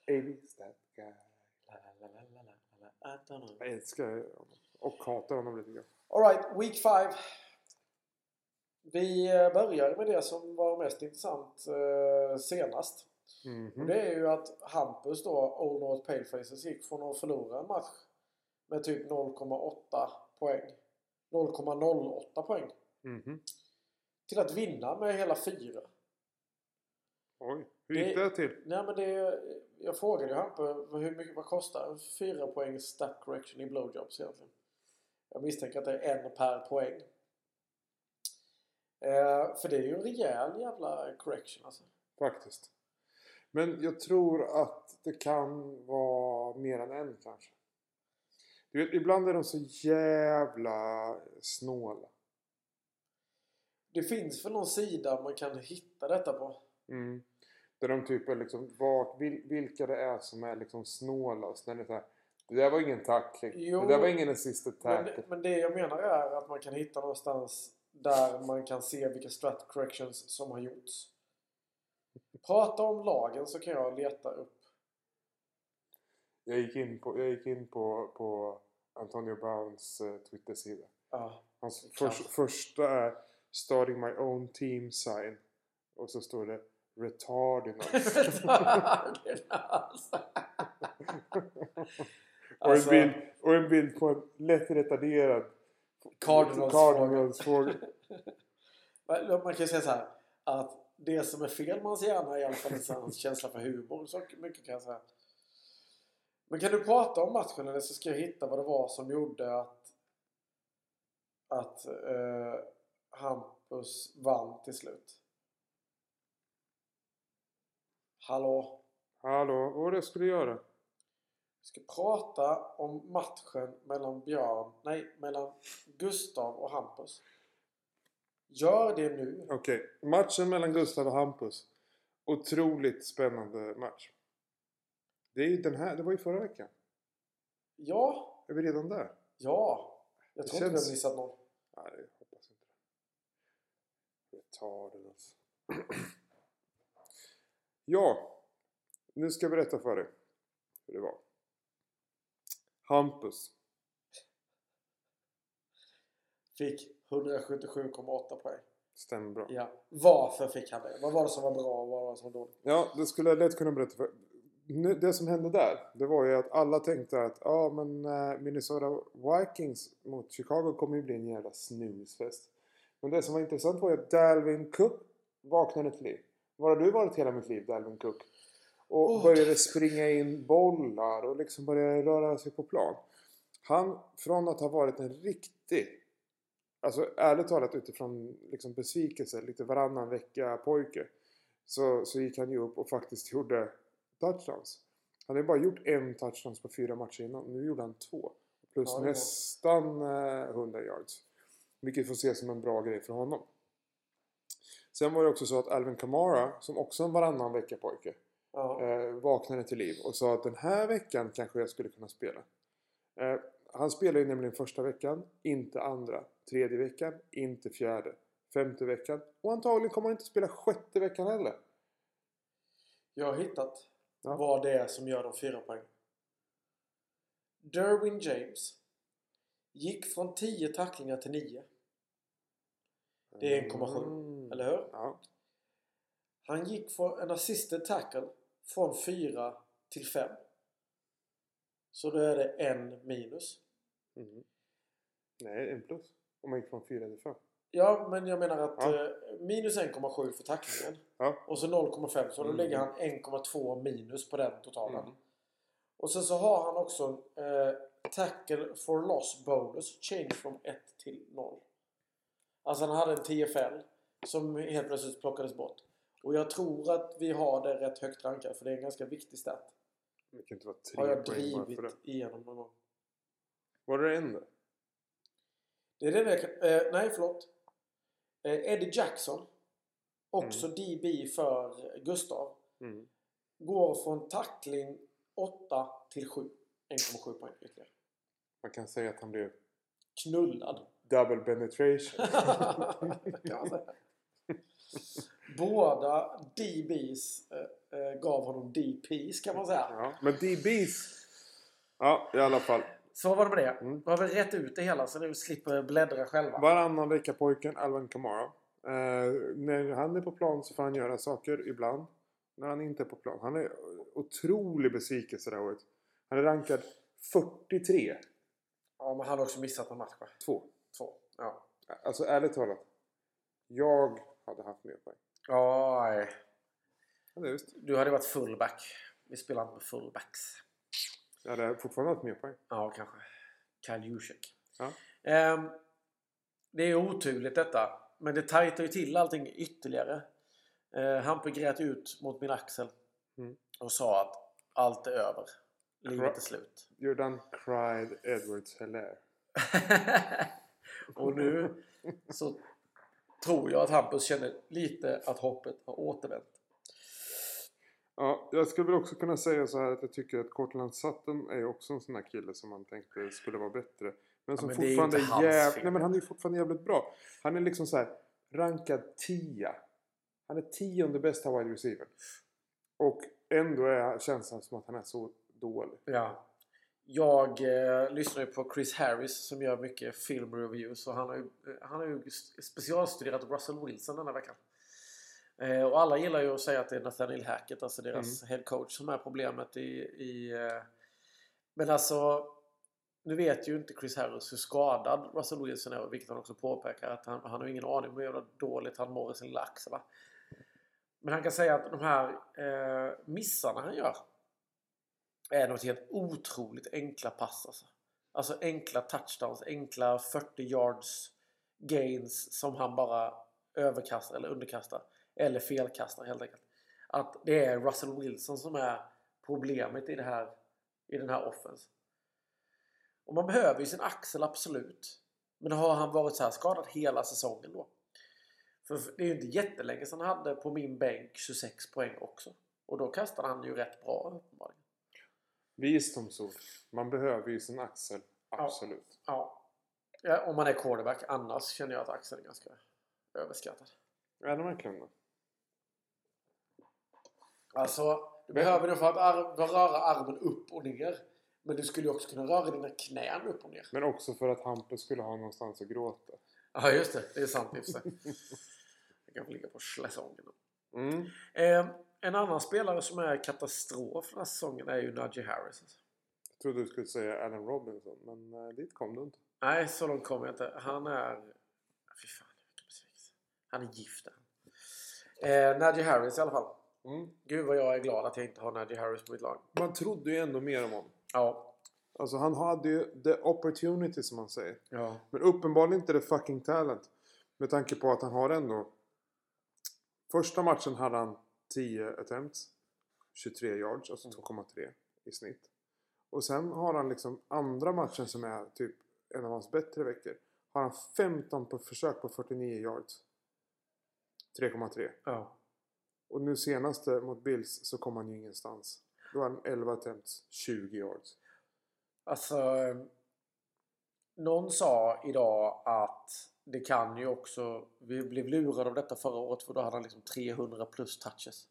Is that guy? La, la, la, la, la, la, la, Antonio. Jag älskar honom. Och hatar honom lite grann. Alright, Week 5. Vi eh, börjar med det som var mest intressant eh, senast. Mhm. Och det är ju att Hampus då, Old North Palefaces, gick från att förlora en match med typ 0,8 poäng. 0,08 poäng. Mhm. Till att vinna med hela fyra. Oj, hur gick Det- det till? Nej men det... Jag frågade ju Hampus hur mycket vad kostar en 4 poäng stat correction i blowjobs egentligen. Jag misstänker att det är en per poäng. Eh, för det är ju en rejäl jävla correction alltså. Faktiskt. Men jag tror att det kan vara mer än en kanske. Du vet, ibland är de så jävla snåla. Det finns väl någon sida man kan hitta detta på? Mm. Där de typ är liksom, vart, vil, vilka det är som är liksom. När det, är så det där var ingen tackling. Jo. det där var ingen assisted Men, tackle. men det jag menar är att man kan hitta någonstans där man kan se vilka strat corrections som har gjorts. Prata om lagen så kan jag leta upp. Jag gick in på, jag gick in på, på Antonio Browns eh, Twitter-sida. Ja. Hans förs- första är Starting my own team sign. Och så står det Retardinals. Alltså. och, Alltså- en bild, och en bild på en lätt retarderad Cardinals. Men Man kan ju säga så här att det som är fel med hans hjärna är i alla fall inte hans känsla för humor. Så mycket kan jag säga. Men kan du prata om matchen eller så ska jag hitta vad det var som gjorde att att eh, Hampus vann till slut. Hallå? Hallå, var det skulle göra? Vi ska prata om matchen mellan Björn, nej, mellan Gustav och Hampus. Gör det nu. Okej, matchen mellan Gustav och Hampus. Otroligt spännande match. Det är ju den här, det var ju förra veckan. Ja, Är vi redan där? ja. Jag Det tror inte vi känns- har missat någon. Nej, jag hoppas inte det. Retardinals. ja, nu ska jag berätta för dig hur det var. Hampus. Fick 177,8 poäng. Stämmer bra. Ja. Varför fick han det? Vad var det som var bra och vad var det som var dåligt? Ja, det skulle jag lätt kunna berätta för Det som hände där, det var ju att alla tänkte att ja men eh, Minnesota Vikings mot Chicago kommer ju bli en jävla snusfest. Men det som var intressant var ju att Dalvin Cook vaknade till liv. Var har du varit hela mitt liv, Dalvin Cook? Och Åh, började springa in bollar och liksom började röra sig på plan. Han, från att ha varit en riktig, alltså ärligt talat utifrån liksom besvikelse, lite varannan vecka pojke. Så, så gick han ju upp och faktiskt gjorde touchdowns. Han har ju bara gjort en touchdowns på fyra matcher innan. Nu gjorde han två. Plus Ja, det nästan eh, 100 yards. Vilket får ses som en bra grej för honom. Sen var det också så att Alvin Kamara, som också är en varannan vecka pojke, Ja. eh, vaknade till liv och sa att den här veckan kanske jag skulle kunna spela. Eh, han spelar ju nämligen första veckan, inte andra. Tredje veckan, inte fjärde. Femte veckan och antagligen kommer han inte spela sjätte veckan heller. Jag har hittat Ja. vad det är som gör de fyra poäng. Derwin James gick från 10 tacklingar till 9. Det är 1,7, Mm. Eller hur? Ja. Han gick från en assisted tackle från 4 till 5. Så då är det en minus. Mm. Nej, en plus. Om man gick från fyra till fem. Ja, men jag menar att Ja. eh, minus 1,7 för tacklingen. Ja. Och så 0,5 så då Mm. lägger han 1,2 minus på den totalen. Mm. Och sen så har han också eh, tackle for loss bonus change från 1 till 0. Alltså han hade en TFL som helt plötsligt plockades bort. Och jag tror att vi har det rätt högt rankat för det är en ganska viktig stat. Det kan inte vara tre Har jag drivit för det. igenom någon gång. Var det en där? Det är det jag kan, eh, Nej, förlåt. Eh, Eddie Jackson. Också DB för Gustav. Mm. Går från tackling 8 till 7. 1,7 poäng ytterligare. Man kan säga att han blev Knullad. double penetration. Båda DBs eh, eh, gav honom DPs kan man säga. ja. Men DBs... Ja, i alla fall. Så var det med det. Mm. Då har vi rätt ut det hela så nu slipper bläddra själva. Varannan vecka pojken Alvin Kamara. Eh, när han är på plan så får han göra saker ibland. När han inte är på plan. Han är otrolig besvikelse det här året. Han är rankad 43. Ja, men han har också missat en match va? 2. Två. Ja. Alltså ärligt talat. Jag hade haft mer poäng. Ja, nej. Ja. Du hade varit fullback. Vi spelar inte med fullbacks. Jag hade fortfarande haft mer poäng. Ja, kanske. Kyle Juszek. Ja. Ehm, det är oturligt detta. Men det tajtar ju till allting ytterligare. Uh, Hampe grät ut mot min axel. Mm. Och sa att allt är över. Livet är slut. You're done cried Edwards Hilaire. och nu så tror jag att Hampus känner lite att hoppet har återvänt. Ja, jag skulle väl också kunna säga så här att jag tycker att Cortland Sutton är också en sån här kille som man tänkte skulle vara bättre. Men som men det är fortfarande är jäv... Nej men han är ju fortfarande jävligt bra. Han är liksom så här rankad 10. Han är tionde bästa wide receiver. Och ändå är, känns han som att han är så dålig. Ja. Jag eh, lyssnar ju på Chris Harris som gör mycket filmreviews och han har ju, eh, han har ju specialstuderat Russell Wilson denna veckan. Eh, och alla gillar ju att säga att det är Nathaniel Hackett, alltså deras head coach, som är problemet i... i eh, men alltså, nu vet ju inte Chris Harris hur skadad Russell Wilson är, vilket han också påpekar att han, han har ingen aning om hur jävla dåligt han mår i sin lax. Va? Men han kan säga att de här eh, missarna han gör är något helt otroligt enkla pass alltså. Alltså enkla touchdowns, enkla 40 yards gains som han bara överkastar eller underkastar. Eller felkastar helt enkelt. Att det är Russell Wilson som är problemet i, det här, i den här offense. Och man behöver ju sin axel absolut. Men har han varit så här skadad hela säsongen då? För det är ju inte jättelänge sedan han hade på min bänk 26 poäng också. Och då kastade han ju rätt bra uppenbarligen. Visdomsord. Man behöver ju sin axel. Absolut. Ja. ja. Om man är quarterback. Annars känner jag att axeln är ganska överskattad. Är det verkligen det? Alltså, du Men- behöver det för att ar- röra armen upp och ner. Men du skulle ju också kunna röra dina knän upp och ner. Men också för att Hampus skulle ha någonstans att gråta. Ja, just det. Det är sant i och för sig. Jag kan få ligga på schläsongen. Mm. Eh, en annan spelare som är katastrof den här säsongen är ju Najee Harris. Alltså. Jag trodde du skulle säga Allen Robinson. Men eh, dit kom du inte. Nej, så långt kommer jag inte. Han är... Fy fan, vilken besvikelse. Han är gift. Eh, Najee Harris i alla fall. Mm. Gud vad jag är glad att jag inte har Najee Harris på mitt lag. Man trodde ju ändå mer om honom. Ja. Alltså han hade ju the opportunity som man säger. Ja. Men uppenbarligen inte the fucking talent. Med tanke på att han har ändå... Första matchen hade han 10 attempts. 23 yards, alltså 2,3 i snitt. Och sen har han liksom andra matchen som är typ en av hans bättre veckor. Har han 15 på försök på 49 yards. 3,3. Ja. Och nu senaste mot Bills så kom han ju ingenstans. Då har han 11 attempts, 20 yards. Alltså... Någon sa idag att det kan ju också... Vi blev lurade av detta förra året för då hade han liksom 300 plus touches.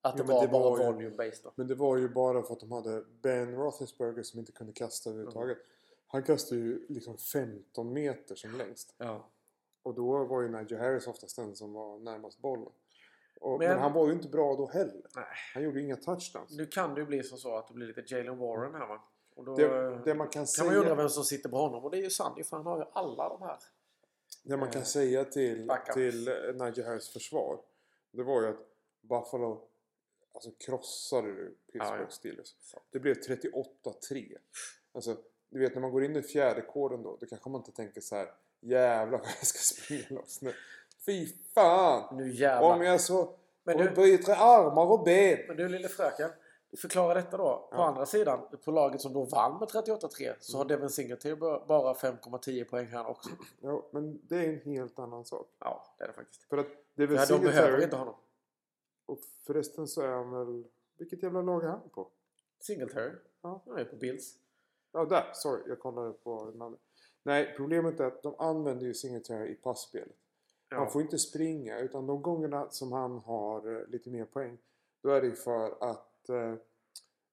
Att det Jo, var det bara var ju- volume based då. Men det var ju bara för att de hade Ben Roethlisberger som inte kunde kasta överhuvudtaget. Han kastade ju liksom 15 meter som längst. Ja. Och då var ju Nigel Harris oftast den som var närmast bollen. Och, men, Men- han var ju inte bra då heller. Nej. Han gjorde inga touchdowns. Nu kan det ju bli som så att det blir lite Jalen Warren här va? Och då Det, det man kan kan säga, man undra vem som sitter på honom. Och det är ju Sandy för han har ju alla de här. det man kan eh, säga till, backups. till eh, Nigel Harris försvar. Det var ju att Buffalo alltså, krossade Pittsburgh Ja, ja. Steelers. Det blev 38-3. Alltså, du vet när man går in i fjärde kåren då. Då kanske man inte tänker så här. Jävlar vad jag ska springa loss nu. Fy fan! Nu jävlar. Om jag så... Men du- byter armar och ben. Men du lille fröken. Förklara detta då. På Ja. andra sidan, på laget som då vann med 38-3 så har. Devin Singletary ba- bara 5,10 poäng här också. Ja, men det är en helt annan sak. Ja, det är det faktiskt. För att är väl För de behöver Singletary. inte honom. Och förresten så är han väl... Vilket jävla lag är han på? Singletary. Ja. Han är på Bills. Ja, där. Sorry, jag kollade på namnet. Nej, problemet är att de använder ju Singletary i passspelet. Ja. Han får inte springa utan de gångerna som han har eh, lite mer poäng då är det för att eh,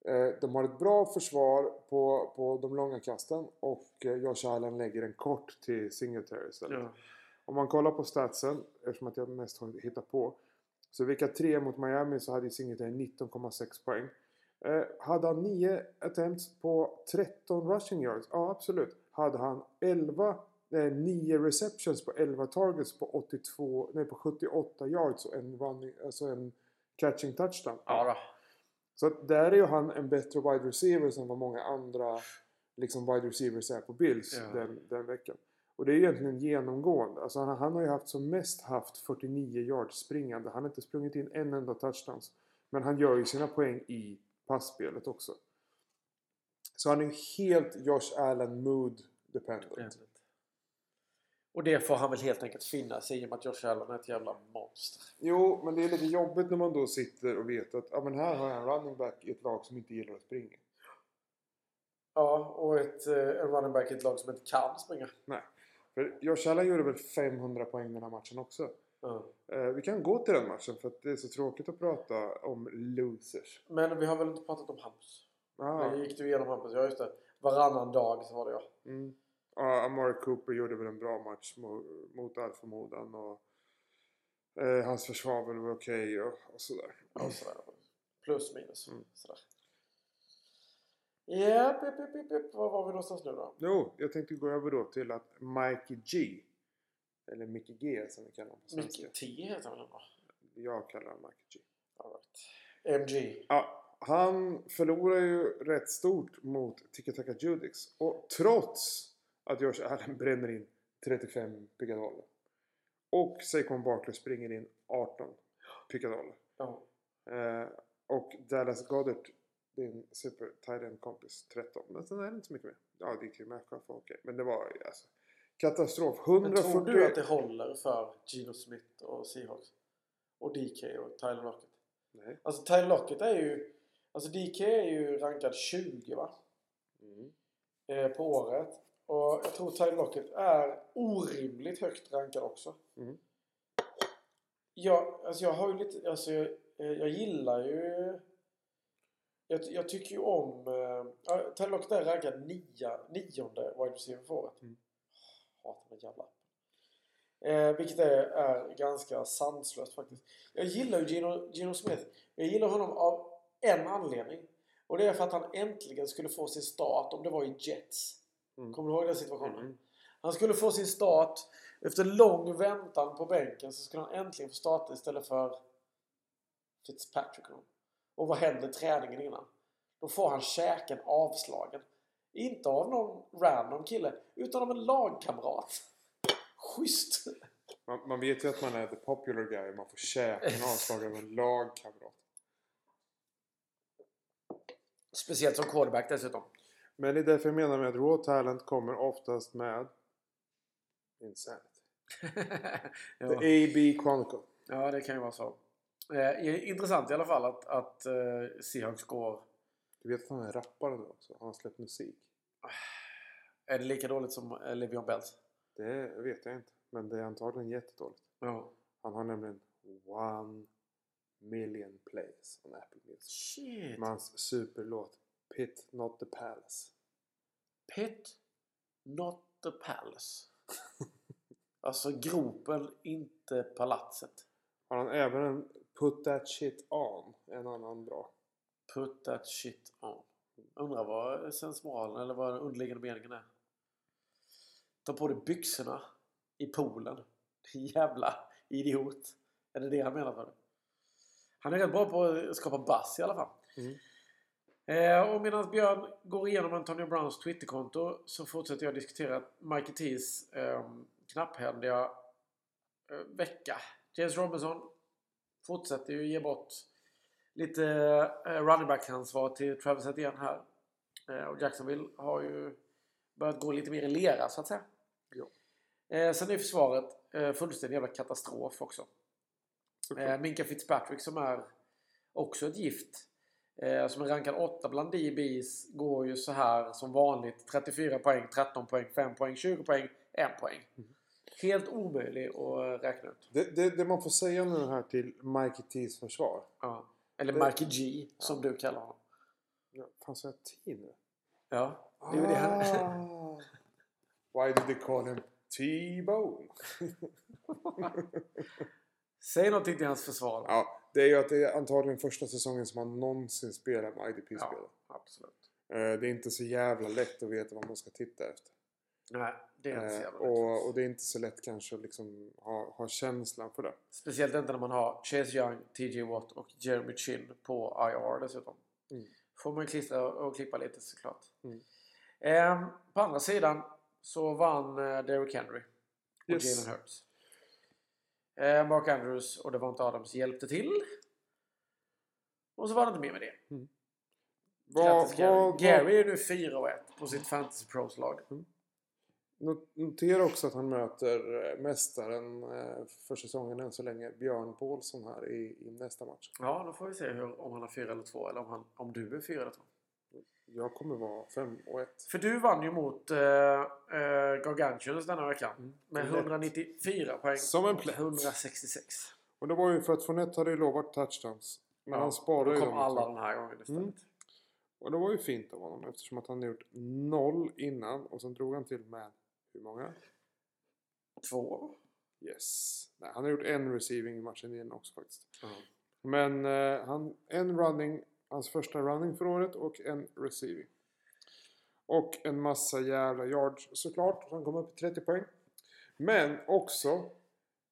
eh, de har ett bra försvar på, på de långa kasten och eh, Josh Allen lägger en kort till Singletary istället. Ja. Om man kollar på statsen, eftersom att jag mest har hittat på. Så vecka 3 mot Miami så hade Singletary 19,6 poäng. Eh, hade han 9 attempts på 13 rushing yards? Ja, absolut. Hade han 11, eh, 9 receptions på 11 targets på 82, nej på 78 yards och en running, alltså en catching touchdown? Ja då. Så där är ju han en bättre wide receiver än vad många andra liksom wide receivers är på Bills Ja. den, den veckan. Och det är egentligen genomgående. Alltså han, han har ju haft som mest haft 49 yards springande. Han har inte sprungit in en enda touchdowns. Men han gör ju sina poäng i passspelet också. Så han är ju helt Josh Allen mood dependent. Och det får han väl helt enkelt finna sig i och med att Josh Allen är ett jävla monster. Jo, men det är lite jobbigt när man då sitter och vet att ja, men här har jag en running back i ett lag som inte gillar att springa. Ja, och ett, eh, en running back i ett lag som inte kan springa. För Josh Allen gjorde väl 500 poäng den här matchen också. Eh, vi kan gå till den matchen för att det är så tråkigt att prata om losers. Men vi har väl inte pratat om Hampus? Ah, Men gick du igenom Hampus? Ja, just det. Varannan dag så var det jag. mm. Ja, Amari Cooper gjorde väl en bra match mot, mot all förmodan. Och, eh, hans försvar var väl okej och, och sådär. Ja, sådär. Plus minus. Mm. Sådär. Japp, japp, japp, japp. Var var vi någonstans nu då? Jo, jag tänkte gå över då till att Mikey G. Eller Mickey G som vi kallar honom på svenska. Micke T heter han väl ändå? Jag kallar honom Mikey G. All right. MG. Ja, han förlorar ju rätt stort mot Tiki Taka Judix. Och trots att Josh Allen bränner in 35 pickadoller. Och Saquon Barkley springer in 18 pickadoller. Ja. Eh, och Dallas Goddard, din super tight kompis, 13. Men sen är det inte så mycket mer. Ja, det gick ju Metcalf var okej. Men det var alltså katastrof. Men 140... tror du att det håller för Gino Smith och Seahawks? Och DK och Tyler Lockett? Nej. Alltså Tyler Lockett är ju... Alltså DK är ju rankad 20 va? Mm. Eh, på året. Och jag tror Tyler Lockett är orimligt högt rankad också. Mm. Jag, alltså jag har ju lite... Alltså jag, eh, jag gillar ju... Jag, jag tycker ju om... Eh, ja, Tyler Lockett är rankad nia, nionde wide receiver för året. Mm. Hatar den jävla. Eh, vilket är, är ganska sanslöst faktiskt. Jag gillar ju Gino, Gino Smith. Jag gillar honom av en anledning. Och det är för att han äntligen skulle få sin start om det var i Jets. Mm. Kommer du ihåg den situationen? Mm. Han skulle få sin start. Efter lång väntan på bänken så skulle han äntligen få starta istället för Fitzpatrick. Och vad händer träningen innan? Då får han käken avslagen. Inte av någon random kille, utan av en lagkamrat. Schysst! Man, man vet ju att man är the popular guy. Man får käken avslagen av en lagkamrat. Speciellt som quarterback dessutom. Men det är därför jag menar med att raw talent kommer oftast med insanity. ja. The AB Chronicle. Ja, det kan ju vara så. Eh, intressant i alla fall att, att eh, Seahawks går... Du vet att han är rappare nu också? Han har släppt musik. Är det lika dåligt som eh, Le'Veon Bells? Det vet jag inte. Men det är antagligen jättedåligt. Ja. Han har nämligen one million plays on Apple Music. Shit! Med hans superlåt Pit Not The Palace. Pit, not the palace. alltså gropen, inte palatset. Har han även en Put That Shit On? En annan bra. Put that shit on. Undrar vad sensmoralen eller vad den underliggande meningen är. Ta på dig byxorna i poolen. Jävla idiot. Är det det han menar för? Han är rätt bra på att skapa buzz i alla fall. Mm. Eh, och medan Björn går igenom Antonio Browns Twitterkonto så fortsätter jag diskutera Mikey T's eh, knapphändiga eh, vecka. James Robinson fortsätter ju ge bort lite eh, running back-ansvar till Travis Etienne här. Eh, och Jacksonville har ju börjat gå lite mer i lera så att säga. Ja. Eh, sen är försvaret eh, fullständig jävla katastrof också. Eh, Minka Fitzpatrick som är också ett gift. Eh, som är rankad 8 bland DBs går ju så här som vanligt. 34 poäng, 13 poäng, 5 poäng, 20 poäng, 1 poäng. Helt omöjlig att räkna ut. Det, det, det man får säga nu här till Mikey T's försvar. Ja. Eller Det- Mikey G som du kallar honom. Ja, fan sa jag T nu? Ja, det är ju det han... Ah. Why did they call him T-Bone? Säg någonting till hans försvar. Ja, det är ju att det är antagligen första säsongen som han någonsin spelar med IDP-spel. Ja, absolut. Eh, Det är inte så jävla lätt att veta vad man ska titta efter. Nej, det är inte så Eh, jävla lätt. och, och det är inte så lätt kanske att liksom ha, ha känslan för det. Speciellt inte när man har Chase Young, TJ Watt och Jeremy Chin på IR dessutom. Mm. Får man klistra och klippa lite såklart. Mm. Ehm, på andra sidan så vann eh, Derrick Henry och Yes. Jalen Hurts. Eh, Mark Andrews och Devonta Adams hjälpte till. Och så var det inte mer med det. Vad- Grattis Gary. vad- Gary är nu 4 och 1 på sitt Fantasy Pros-lag. Not- Notera också att han möter eh, mästaren eh, för säsongen än så länge, Björn Paulsson här i, i nästa match. Ja, då får vi se hur, om han har 4 eller 2 eller om, han, om du är 4 eller 2. Jag kommer vara 5 och 1. För du vann ju mot uh, uh, Gargantuans denna veckan. Mm. Med Lätt. 194 poäng. Som en plätt. 166. Och det var ju för att Fournette hade ju lovat touchdowns. Men han sparade ju kom dem. alla den här gången istället. Mm. Och det var ju fint av honom eftersom att han hade gjort noll innan och sen drog han till med hur många? Två. Yes. Nej, han har gjort en receiving i matchen igen också faktiskt. Ja. Men eh, han, en running, hans första running för året och en receiving. Och en massa jävla yards såklart. Så han kom upp i 30 poäng. Men också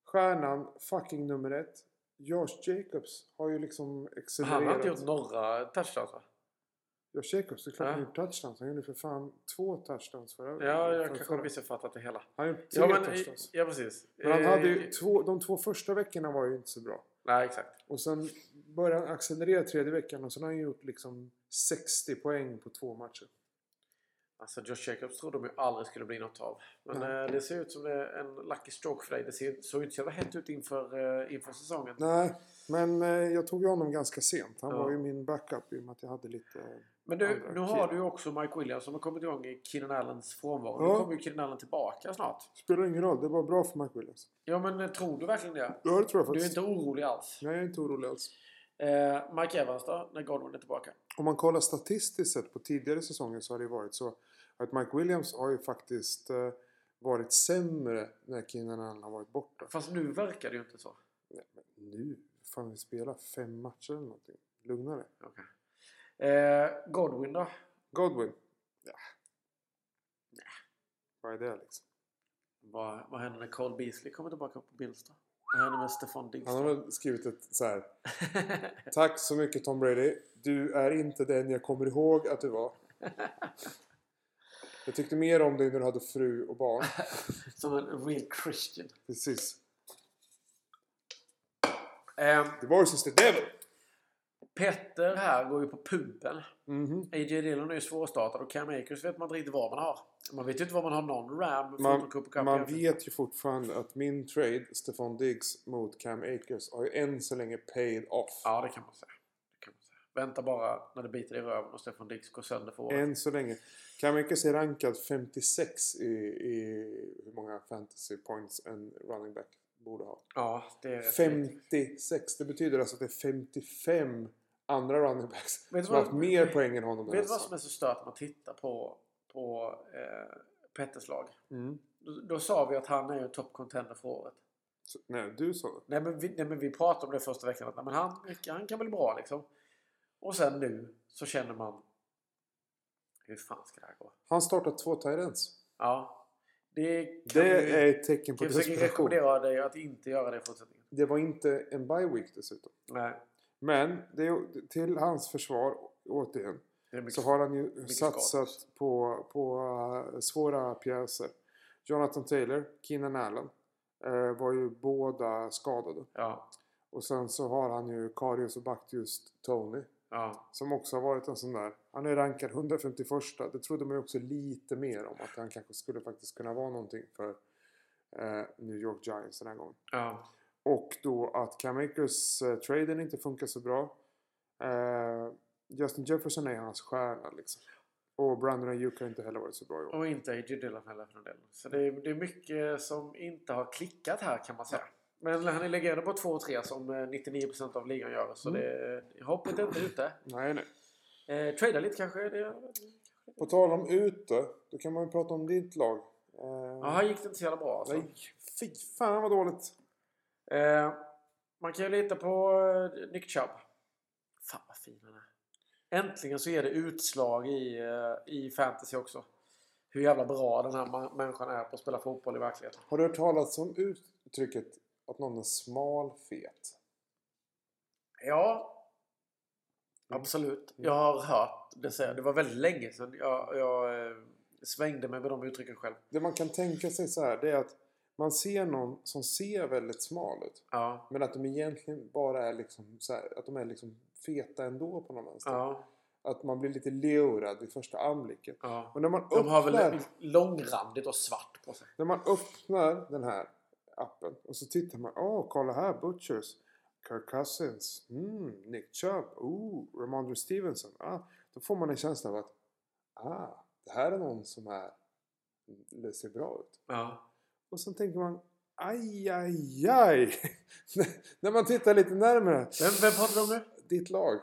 stjärnan fucking nummer ett. Josh Jacobs har ju liksom accelererat. Han har inte gjort några touchdowns va? Josh Jacobs, det är klart Ja. han gjort touchdowns. Han gjorde för fan två touchdowns förra Ja, jag för- kanske har missuppfattat det hela. Han gjort tre Ja, men, touchdowns. ja precis. Men han hade ju Eh, två, de två första veckorna var ju inte så bra. Nej, exakt. Och sen började han accelerera tredje veckan och sen har han gjort liksom 60 poäng på två matcher. Alltså Josh Jacobs trodde de ju aldrig skulle bli något av. Men eh, det ser ut som det är en lucky stroke för dig. Det ser, såg inte så jävla hett ut inför, eh, inför säsongen. Nej, men eh, jag tog ju honom ganska sent. Han Ja. var ju min backup i och med att jag hade lite... Men du, nu har du ju också Mike Williams som har kommit igång i Keenan Allens frånvaro. Ja. Nu kommer ju Keenan Allen tillbaka snart. Spelar ingen roll, det var bra för Mike Williams. Ja, men eh, tror du verkligen det? Ja, det tror jag Du är faktiskt. inte orolig alls? Nej, jag är inte orolig alls. Eh, Mike Evans då, när Godwin är tillbaka? Om man kollar statistiskt sett på tidigare säsonger så har det varit så att Mike Williams har ju faktiskt eh, varit sämre när Keenan Allen har varit borta. Fast nu verkar det ju inte så. Nej, men nu? Fan, vi spelar fem matcher eller någonting. Lugna dig. Okej. Eh, Godwin då? Godwin? Ja. Vad är det liksom? Vad, vad händer när Cole Beasley kommer tillbaka på Bills då? Vad händer med Stefan Diggs? Han har väl skrivit ett så här. Tack så mycket Tom Brady. Du är inte den jag kommer ihåg att du var. Jag tyckte mer om dig när du hade fru och barn. Som en real Christian. Precis. Eh, Divorce is the devil. Petter här går ju på pumpen. Mhm. AJ Dillon är ju svårstartad och Cam Akers vet man inte riktigt vad man har. Man vet ju inte vad man har någon Ram Man, man vet ju fortfarande att min trade, Stefan Diggs mot Cam Akers, har ju än så länge paid off. Ja, det kan man säga. Det kan man säga. Vänta bara när det biter i röven och Stefan Dix går sönder för året. Än så länge. Cam Akers är rankad 56 i, i hur många fantasy points en running back borde ha. Ja, det är... 56. Det betyder alltså att det är 55 andra running backs som har vad- haft mer poäng än honom Vet du vad som är så stört när man tittar på, på eh, Petters lag? mm. Då, då sa vi att han är ju top contender för året. Så, Nej, du sa det. Nej men, vi, nej men vi pratade om det första veckan. Att nej, men han, han kan bli bra liksom. Och sen nu så känner man... Hur fan ska det här gå? Han startar två tight Ja. Det Det vi, är ett tecken på kan vi försöka desperation. rekommendera dig att inte göra det i fortsättningen. Det var inte en bye week dessutom. Nej. Men det är, till hans försvar, återigen, mycket, så har han ju satsat på, på uh, svåra pjäser. Jonathan Taylor, Keenan Allen eh, var ju båda skadade. Ja. Och sen så har han ju Karius och Baktius Tony. Ja. Som också har varit en sån där. Han är rankad 151. Det trodde man ju också lite mer om. Att han kanske skulle faktiskt kunna vara någonting för eh, New York Giants den här gången. Ja. Och då att Cam Akers eh, traden inte funkar så bra. Eh, Justin Jefferson är hans stjärna liksom. Och Brandon Ayuk har inte heller varit så bra i år. Och inte A.J. Dillon heller för den. Så det är, det är mycket som inte har klickat här kan man säga. Men han är legerad på 2 och 3 som eh, 99% av ligan gör. Så Mm. det, hoppet är inte ute. Nej, nej. Eh, trada lite kanske. Det, På tal om ute. Då kan man ju prata om ditt lag. Eh, här gick det inte så jävla bra alltså. Nej, fy fan vad dåligt. Eh, man kan ju lita på eh, Nick Chubb. Fan vad fin han är. Äntligen så är det utslag i, eh, i fantasy också. Hur jävla bra den här människan är på att spela fotboll i verkligheten. Har du hört talas om uttrycket att någon är smalfet? Ja. Mm. Absolut. Jag har hört det säga. Det var väldigt länge sedan jag, jag eh, svängde mig med de uttrycken själv. Det man kan tänka sig så här, det är att man ser någon som ser väldigt smal ut. Ja. Men att de egentligen bara är liksom så här, att de är liksom feta ändå på någon vänster. Ja. Att man blir lite lurad vid första anblicken. ja. Och när man, De har öppnar, väl långrandigt och svart på sig. när man öppnar den här appen och så tittar man. Åh, kolla här. Butchers. Kirk Cousins. Mm, Nick Chubb. Oh, Ramondre Stevenson. Ah, då får man en känsla av att ah, det här är någon som är, det ser bra ut. Ja. Och så tänker man aj, aj, aj. när man tittar lite närmare. Vem, vem pratar du om nu? Ditt lag.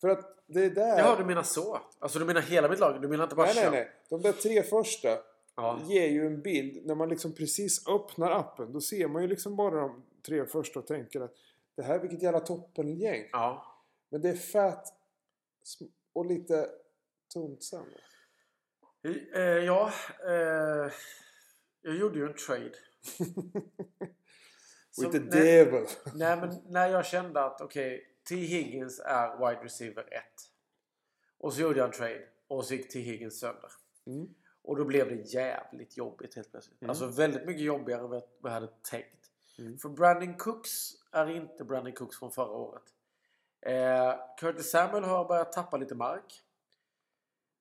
För att det är där... Jaha, du menar så? Alltså du menar hela mitt lag? Du menar inte bara nej, nej, nej. De där tre första Ja. ger ju en bild. När man liksom precis öppnar appen. Då ser man ju liksom bara de tre första och tänker att det här är vilket jävla toppengäng. ja. Men det är fett och lite tunt sämre. Eh, ja. Eh, jag gjorde ju en trade. With the när- devil. Nej, men när jag kände att okej, T. Higgins är wide receiver 1. Och så gjorde jag en trade. Och så gick T. Higgins sönder. Mm. Och då blev det jävligt jobbigt helt plötsligt. Mm. Alltså väldigt mycket jobbigare än vad jag hade tänkt. Mm. För Brandon Cooks är inte Brandon Cooks från förra året. Eh, Curtis Samuel har börjat tappa lite mark.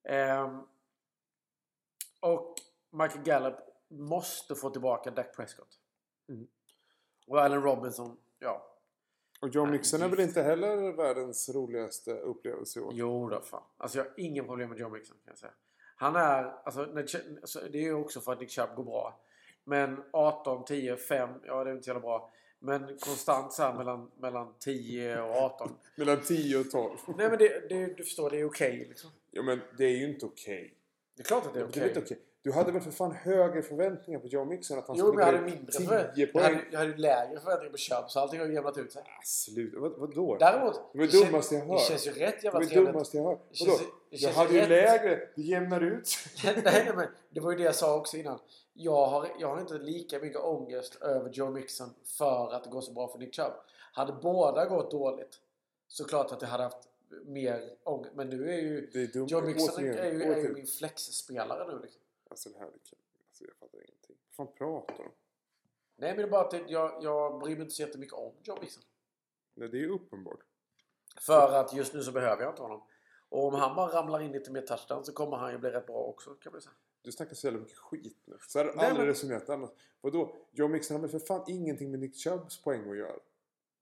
Ehm, och Michael Gallup måste få tillbaka Dak Prescott. Mm. Och Allen Robinson, ja. Och John Mixon är väl inte heller världens roligaste upplevelse i år. Jo då fan. Alltså jag har ingen problem med Joe Mixon kan jag säga. Han är, alltså, alltså, det är ju också för att Nick Chubb går bra. Men 18, 10, 5, ja det är inte så jävla bra. Men konstant så här mellan, mellan 10 och 18. Mellan 10 och 12. Nej men det, det, du förstår, det är okej liksom. Ja men det är ju inte okej. Det är klart att det är okej. okej. Du hade väl för fan högre förväntningar på Joe Mixon att han Jo men jag skulle hade mindre 10 för, jag poäng. hade, jag hade lägre förväntningar på Chubb så allting har ju jämnat ut sig. Ah, sluta. Vad, vadå? Däremot. Det var det dummaste jag hört. Det känns ju rätt jävla var det trevligt. dummaste jag hört. Vadå? Jag hade ju rätt- lägre. Det jämnar ut sig. nej, nej, men det var ju det jag sa också innan. Jag har, jag har inte lika mycket ångest över Joe Mixon för att det går så bra för Nick Chubb. Hade båda gått dåligt så klart att jag hade haft mer ångest. Men nu är ju Det är dumt. Joe Mixon Återigen, är ju, är ju min flexspelare nu. Liksom. Alltså det här är kul. Alltså jag fattar ingenting. Vad fan pratar de om? Nej men det är bara att jag, jag bryr mig inte så jättemycket om Joe Mixon. Nej, det är ju uppenbart. För att just nu så behöver jag inte honom. Och om han bara ramlar in lite mer touchdown så kommer han ju bli rätt bra också kan man säga. Du snackar så jävla mycket skit nu. Så har du Nej, aldrig men- resonerat annat. Vadå? Joe Mixon har väl för fan ingenting med Nick Chubbs poäng att göra.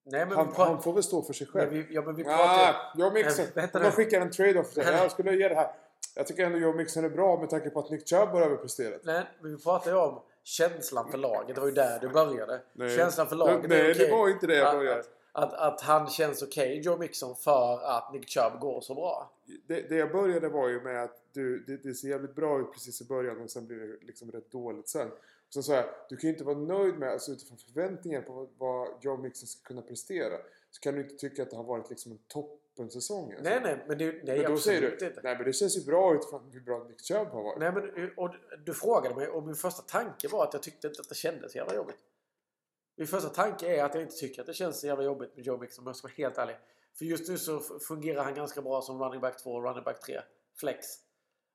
Nej men Han, han får väl stå för sig själv. vi, ja, men vi pratar ju... Ah, Joe Mixon. Nej, de skickar en trade-off. Jag skulle ge det här. Jag tycker ändå Joe Mixon är bra med tanke på att Nick Chubb har överpresterat. Nej, men vi pratar ju om känslan för laget. Det var ju där du började. Nej. Känslan för laget Nej, är det okej. var inte det jag började. Att, att, att han känns okej, Joe Mixon, för att Nick Chubb går så bra. Det, det jag började var ju med att du, det, det ser jävligt bra ut precis i början och sen blir det liksom rätt dåligt sen. Och sen sa jag, du kan ju inte vara nöjd med, alltså utifrån förväntningar på vad, vad Joe Mixon ska kunna prestera. Så kan du inte tycka att det har varit liksom en toppensäsong. Alltså. Nej, nej, men det, nej Men då säger du, inte. nej men det känns ju bra utifrån hur bra Nick Chubb har varit. Nej, men, och du frågade mig och min första tanke var att jag tyckte inte att det kändes jävla jobbigt. Min första tanke är att jag inte tycker att det känns så jävla jobbigt med Joe Mixon om jag ska vara helt ärlig. För just nu så fungerar han ganska bra som running back 2 och running back 3. Flex.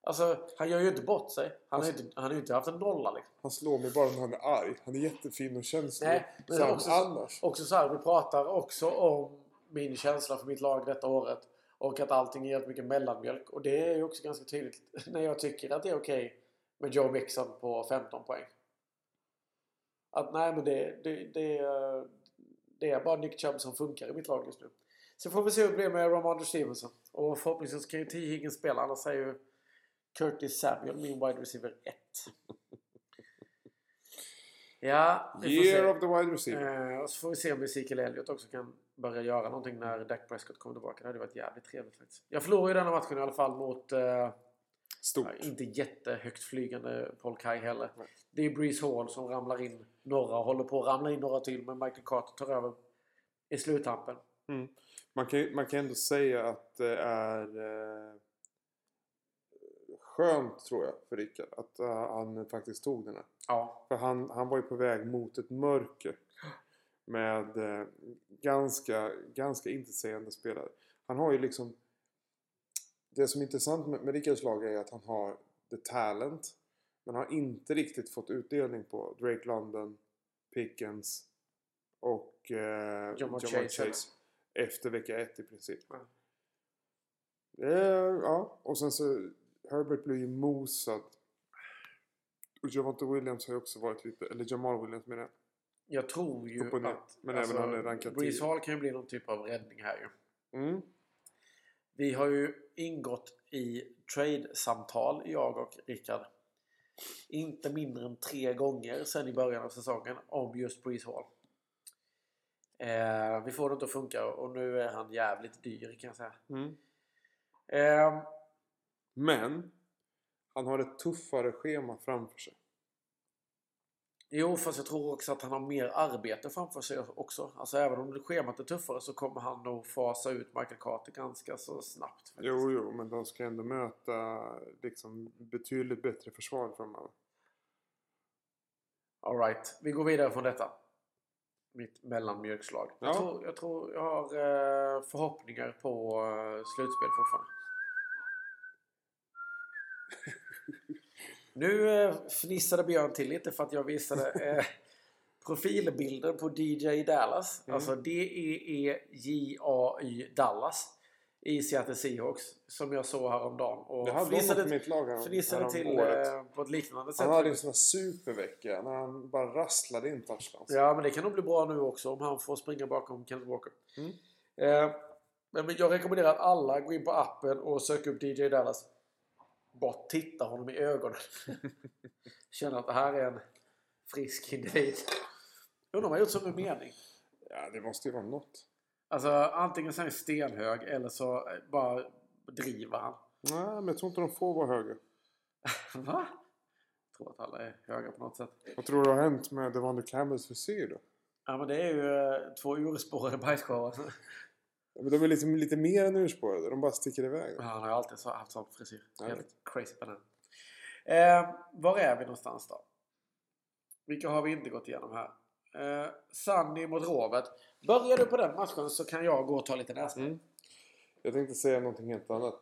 Alltså, han gör ju inte bort sig. Han har ju inte, han har ju inte haft en nolla liksom. Han slår mig bara när han är arg. Han är jättefin och känslig. Nej, men också- annars. Också så här, vi pratar också om min känsla för mitt lag detta året. Och att allting är helt mycket mellanmjölk. Och det är ju också ganska tydligt när jag tycker att det är okej med Joe Mixon på 15 poäng. Att nej men det, det, det, är- det är bara Nick Chubb som funkar i mitt lag just nu. Så får vi se hur det blir med Ramondre Stevenson. Och förhoppningsvis kan ju T. Higgins spela. Annars är ju Curtis Samuel min wide receiver 1. Ja, vi får se. Year of the wide receiver. Eh, och så får vi se om Ezekiel Elliott också kan börja göra någonting när Dak Prescott kommer tillbaka. Det hade varit jävligt trevligt faktiskt. Jag förlorade ju denna matchen i alla fall mot eh, Stort. ja, inte jättehögt flygande Paul Kai heller. Nej. Det är Breeze Hall som ramlar in några och håller på att ramla in några till men Michael Carter tar över i sluttampen. Man kan, man kan ändå säga att det är eh, skönt tror jag för Rickard att eh, han faktiskt tog den här. Ja. För han, han var ju på väg mot ett mörker. Med eh, ganska, ganska intetsägande spelare. Han har ju liksom... Det som är intressant med, med Rickards lag är att han har the talent. Men har inte riktigt fått utdelning på Drake London, Pickens och eh, Jamar Chase, Chase. Efter vecka ett i princip. Ja. Eh, ja, och sen så Herbert blir ju mosad. Och Javante Williams har ju också varit lite, eller Jamal Williams menar jag. Jag tror ju ner. att... alltså, Men även han är rankad Breeze 10. Hall kan ju bli någon typ av räddning här ju. Mm. Vi har ju ingått i trade-samtal, jag och Rickard. Inte mindre än tre gånger sedan i början av säsongen om just Breeze Hall. Eh, vi får det inte att funka och nu är han jävligt dyr kan jag säga. Mm. Eh, Men han har ett tuffare schema framför sig. Jo, fast jag tror också att han har mer arbete framför sig också. Alltså även om schemat är tuffare så kommer han nog fasa ut Michael Carter ganska så snabbt. faktiskt. Jo, jo, men de ska ändå möta liksom betydligt bättre försvar framöver. Alright, vi går vidare från detta. Mitt mellanmjölkslag. Jag, Ja. tror, jag tror jag har eh, förhoppningar på eh, slutspel fortfarande. nu eh, fnissade Björn till lite för att jag visade eh, profilbilden på DJ Dallas. Mm. Alltså D-E-E-J-A-Y Dallas. I Seattle Seahawks. Som jag såg häromdagen. Och de fnissade, mitt lag här, fnissade härom till eh, på ett liknande sätt. Han hade en sån här supervecka när han bara rasslade in touchdowns. Ja, men det kan nog bli bra nu också om han får springa bakom Kenneth Walker. Mm. Eh, men jag rekommenderar att alla går in på appen och söker upp DJ Dallas. Bara titta honom i ögonen. Känner att det här är en frisk individ. Undrar om han gjort så med mening. Ja, det måste ju vara något. Alltså antingen så är han stenhög eller så eh, bara driver han. Nej, men jag tror inte de får vara höga. Va? Jag tror att alla är höga på något sätt. Vad tror du har hänt med Devondre Campbells frisyr då? Ja men det är ju eh, två urspårade bajskorvar. Men De är liksom lite mer än urspårade. De bara sticker iväg. Ja, Han har ju alltid så- haft sån frisyr. Helt crazy på den. Eh, var är vi någonstans då? Vilka har vi inte gått igenom här? Eh, Sunny mot Rovet. Börjar du på den matchen så kan jag gå och ta lite nästa. Mm. Jag tänkte säga någonting helt annat.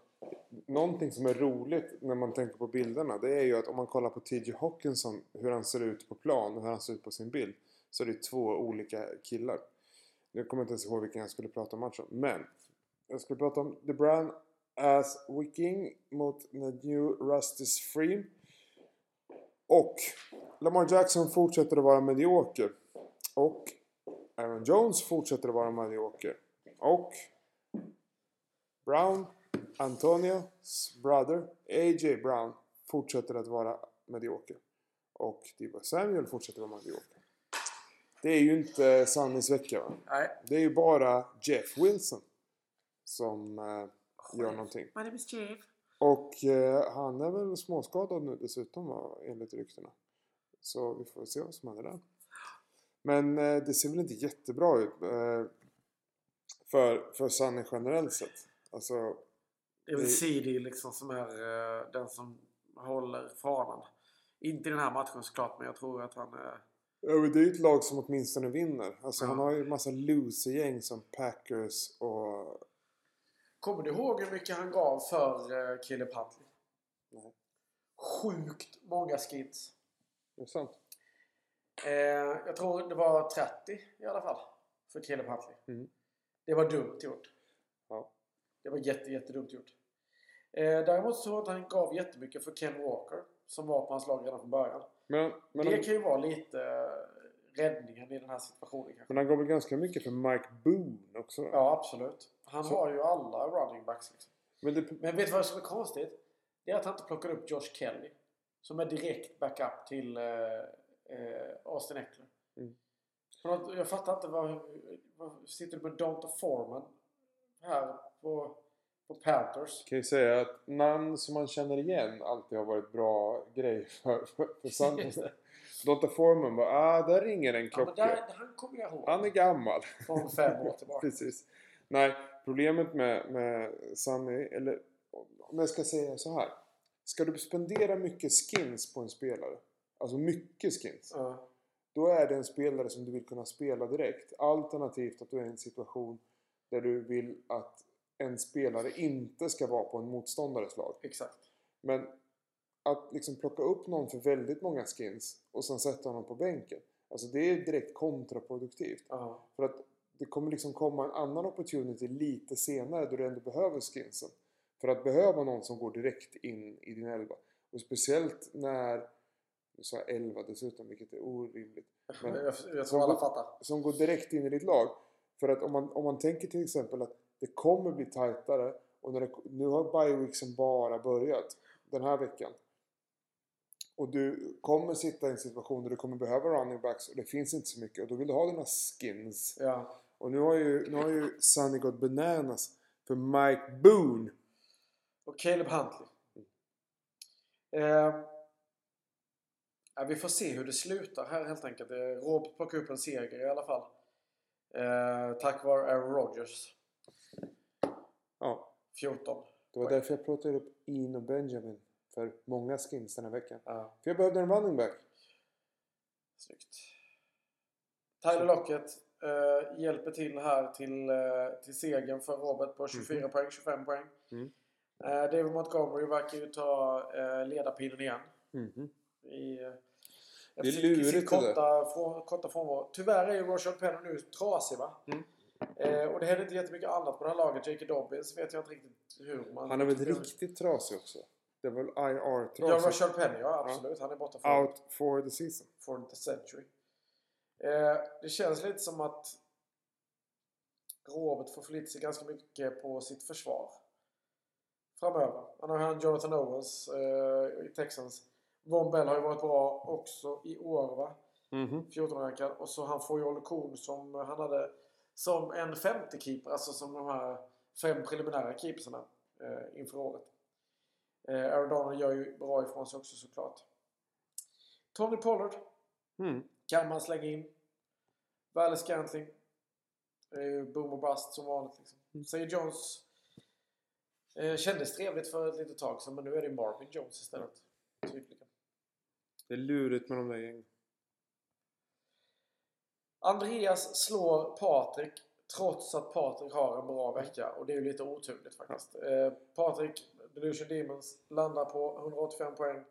Någonting som är roligt när man tänker på bilderna det är ju att om man kollar på TJ Hawkinson hur han ser ut på plan och hur han ser ut på sin bild så är det två olika killar. Jag kommer inte ens ihåg vilken jag skulle prata om matchen men Jag skulle prata om The Brown Ass Wicking mot The New Rustis Free. Och Lamar Jackson fortsätter att vara medioker. Och Aaron Jones fortsätter att vara medioker. Och Brown, Antonios brother, A.J. Brown fortsätter att vara medioker. Och Diva Samuel fortsätter att vara medioker. Det är ju inte Sannys vecka va? Nej. Det är ju bara Jeff Wilson som eh, gör någonting. My name is Jeff. Och eh, han är väl småskadad nu dessutom va, enligt ryktena. Så vi får se vad som händer där. Men eh, det ser väl inte jättebra ut eh, för, för Sunny generellt sett. Alltså, Det är väl CD liksom som är eh, den som håller fanan. Inte i den här matchen såklart, men jag tror att han är... ja, men det är ju ett lag som åtminstone vinner. Alltså Ja. han har ju en massa loser-gäng som Packers och... Kommer du ihåg hur mycket han gav för uh, Huntley? Nej. Sjukt många skits. Det är sant. Eh, jag tror det var 30 i alla fall. För Caleb Huntley. Mm. Det var dumt gjort. Ja. Det var jätte, jättedumt gjort. Eh, däremot så tror jag att han gav jättemycket för Ken Walker. Som var på hans lag redan från början. Men, men, det han, kan ju vara lite eh, räddningen i den här situationen kanske. men han gav väl ganska mycket för Mike Boone också? Ja, absolut. Han Så- har ju alla running backs. Liksom. Men det, Men vet du vad som är konstigt? Det är att han inte plockar upp Josh Kelly. Som är direkt backup till eh, eh, Austin Eckler. Mm. Jag fattar inte vad... Sitter du med Donta Foreman här på, på Panthers? kan ju säga att namn som man känner igen alltid har varit bra grej för, för, för det. Donta Foreman bara ah, där ringer en Ja, men klocka. där, han kommer jag ihåg. Han är gammal. Från fem år tillbaka. Precis. Nej, problemet med, med Sunny, eller om jag ska säga så här. Ska du spendera mycket skins på en spelare, alltså mycket skins, Ja. då är det en spelare som du vill kunna spela direkt. Alternativt att du är i en situation där du vill att en spelare inte ska vara på en motståndares lag. Exakt. Men att liksom plocka upp någon för väldigt många skins och sen sätta honom på bänken. Alltså det är direkt kontraproduktivt. Ja. För att det kommer liksom komma en annan opportunity lite senare då du ändå behöver skinsen. För att behöva någon som går direkt in i din elva. Och speciellt när, nu sa jag elva dessutom vilket är orimligt. Men- jag, jag tror alla fattar. Som går direkt in i ditt lag. För att om man, om man tänker till exempel att det kommer bli tajtare och när det, nu har bioweeksen bara börjat den här veckan. Och du kommer sitta i en situation där du kommer behöva running backs och det finns inte så mycket och då vill du ha dina skins. Ja. Och nu har ju, nu har ju Sunny gått bananas för Mike Boone. Och Caleb Huntley. Eh, ja, vi får se hur det slutar här helt enkelt. Eh, Robert plockar upp en seger i alla fall. Eh, tack vare Aaron Rodgers. Ja, 14. det var Poäng. därför jag plockade upp Ian och Benjamin för många skins den här veckan. Ja, För jag behövde en running back. snyggt. Tyler Lockett eh, hjälper till här till, eh, till segern för Robert på 24 poäng, 25 poäng. Mm. Eh, David Montgomery verkar ju ta eh, ledarpinnen igen. Mhm. i, eh, Det är lurigt sitt det korta, från, korta frånvaro. Tyvärr är ju Rashad Penny nu trasig va? Mm. Eh, och det händer inte jättemycket annat på det här laget. J.K. Dobbins vet jag inte riktigt hur man... Han är väl riktigt trasig också? Det är väl Ja, IR-trasig? Rashad Penny ja absolut. Han är borta för, Out for the season. for the century. Eh, det känns lite som att Robert får förlita sig ganska mycket på sitt försvar. Framöver. Han har han Jonathan Owens eh, i Texans. Von Bell har ju varit bra också i år va? Mhm. 14-rankad. Och så han får ju Olle Kuhn som han hade som en femte keeper. Alltså som de här fem preliminära keepersarna eh, inför året. Eh, Aaron Donald gör ju bra ifrån sig också såklart. Tony Pollard Mm. kan man slänga in. Valle Scantling. Ju boom och bust som vanligt. Liksom. Mm. Säger Jones. Eh, kändes trevligt för ett litet tag sedan men nu är det Marvin Jones istället. Tydligen. Det är lurigt med de där gängen. Andreas slår Patrik trots att Patrik har en bra vecka och det är ju lite oturligt faktiskt. Eh, Patrik, Delusion Demons, landar på 185 poäng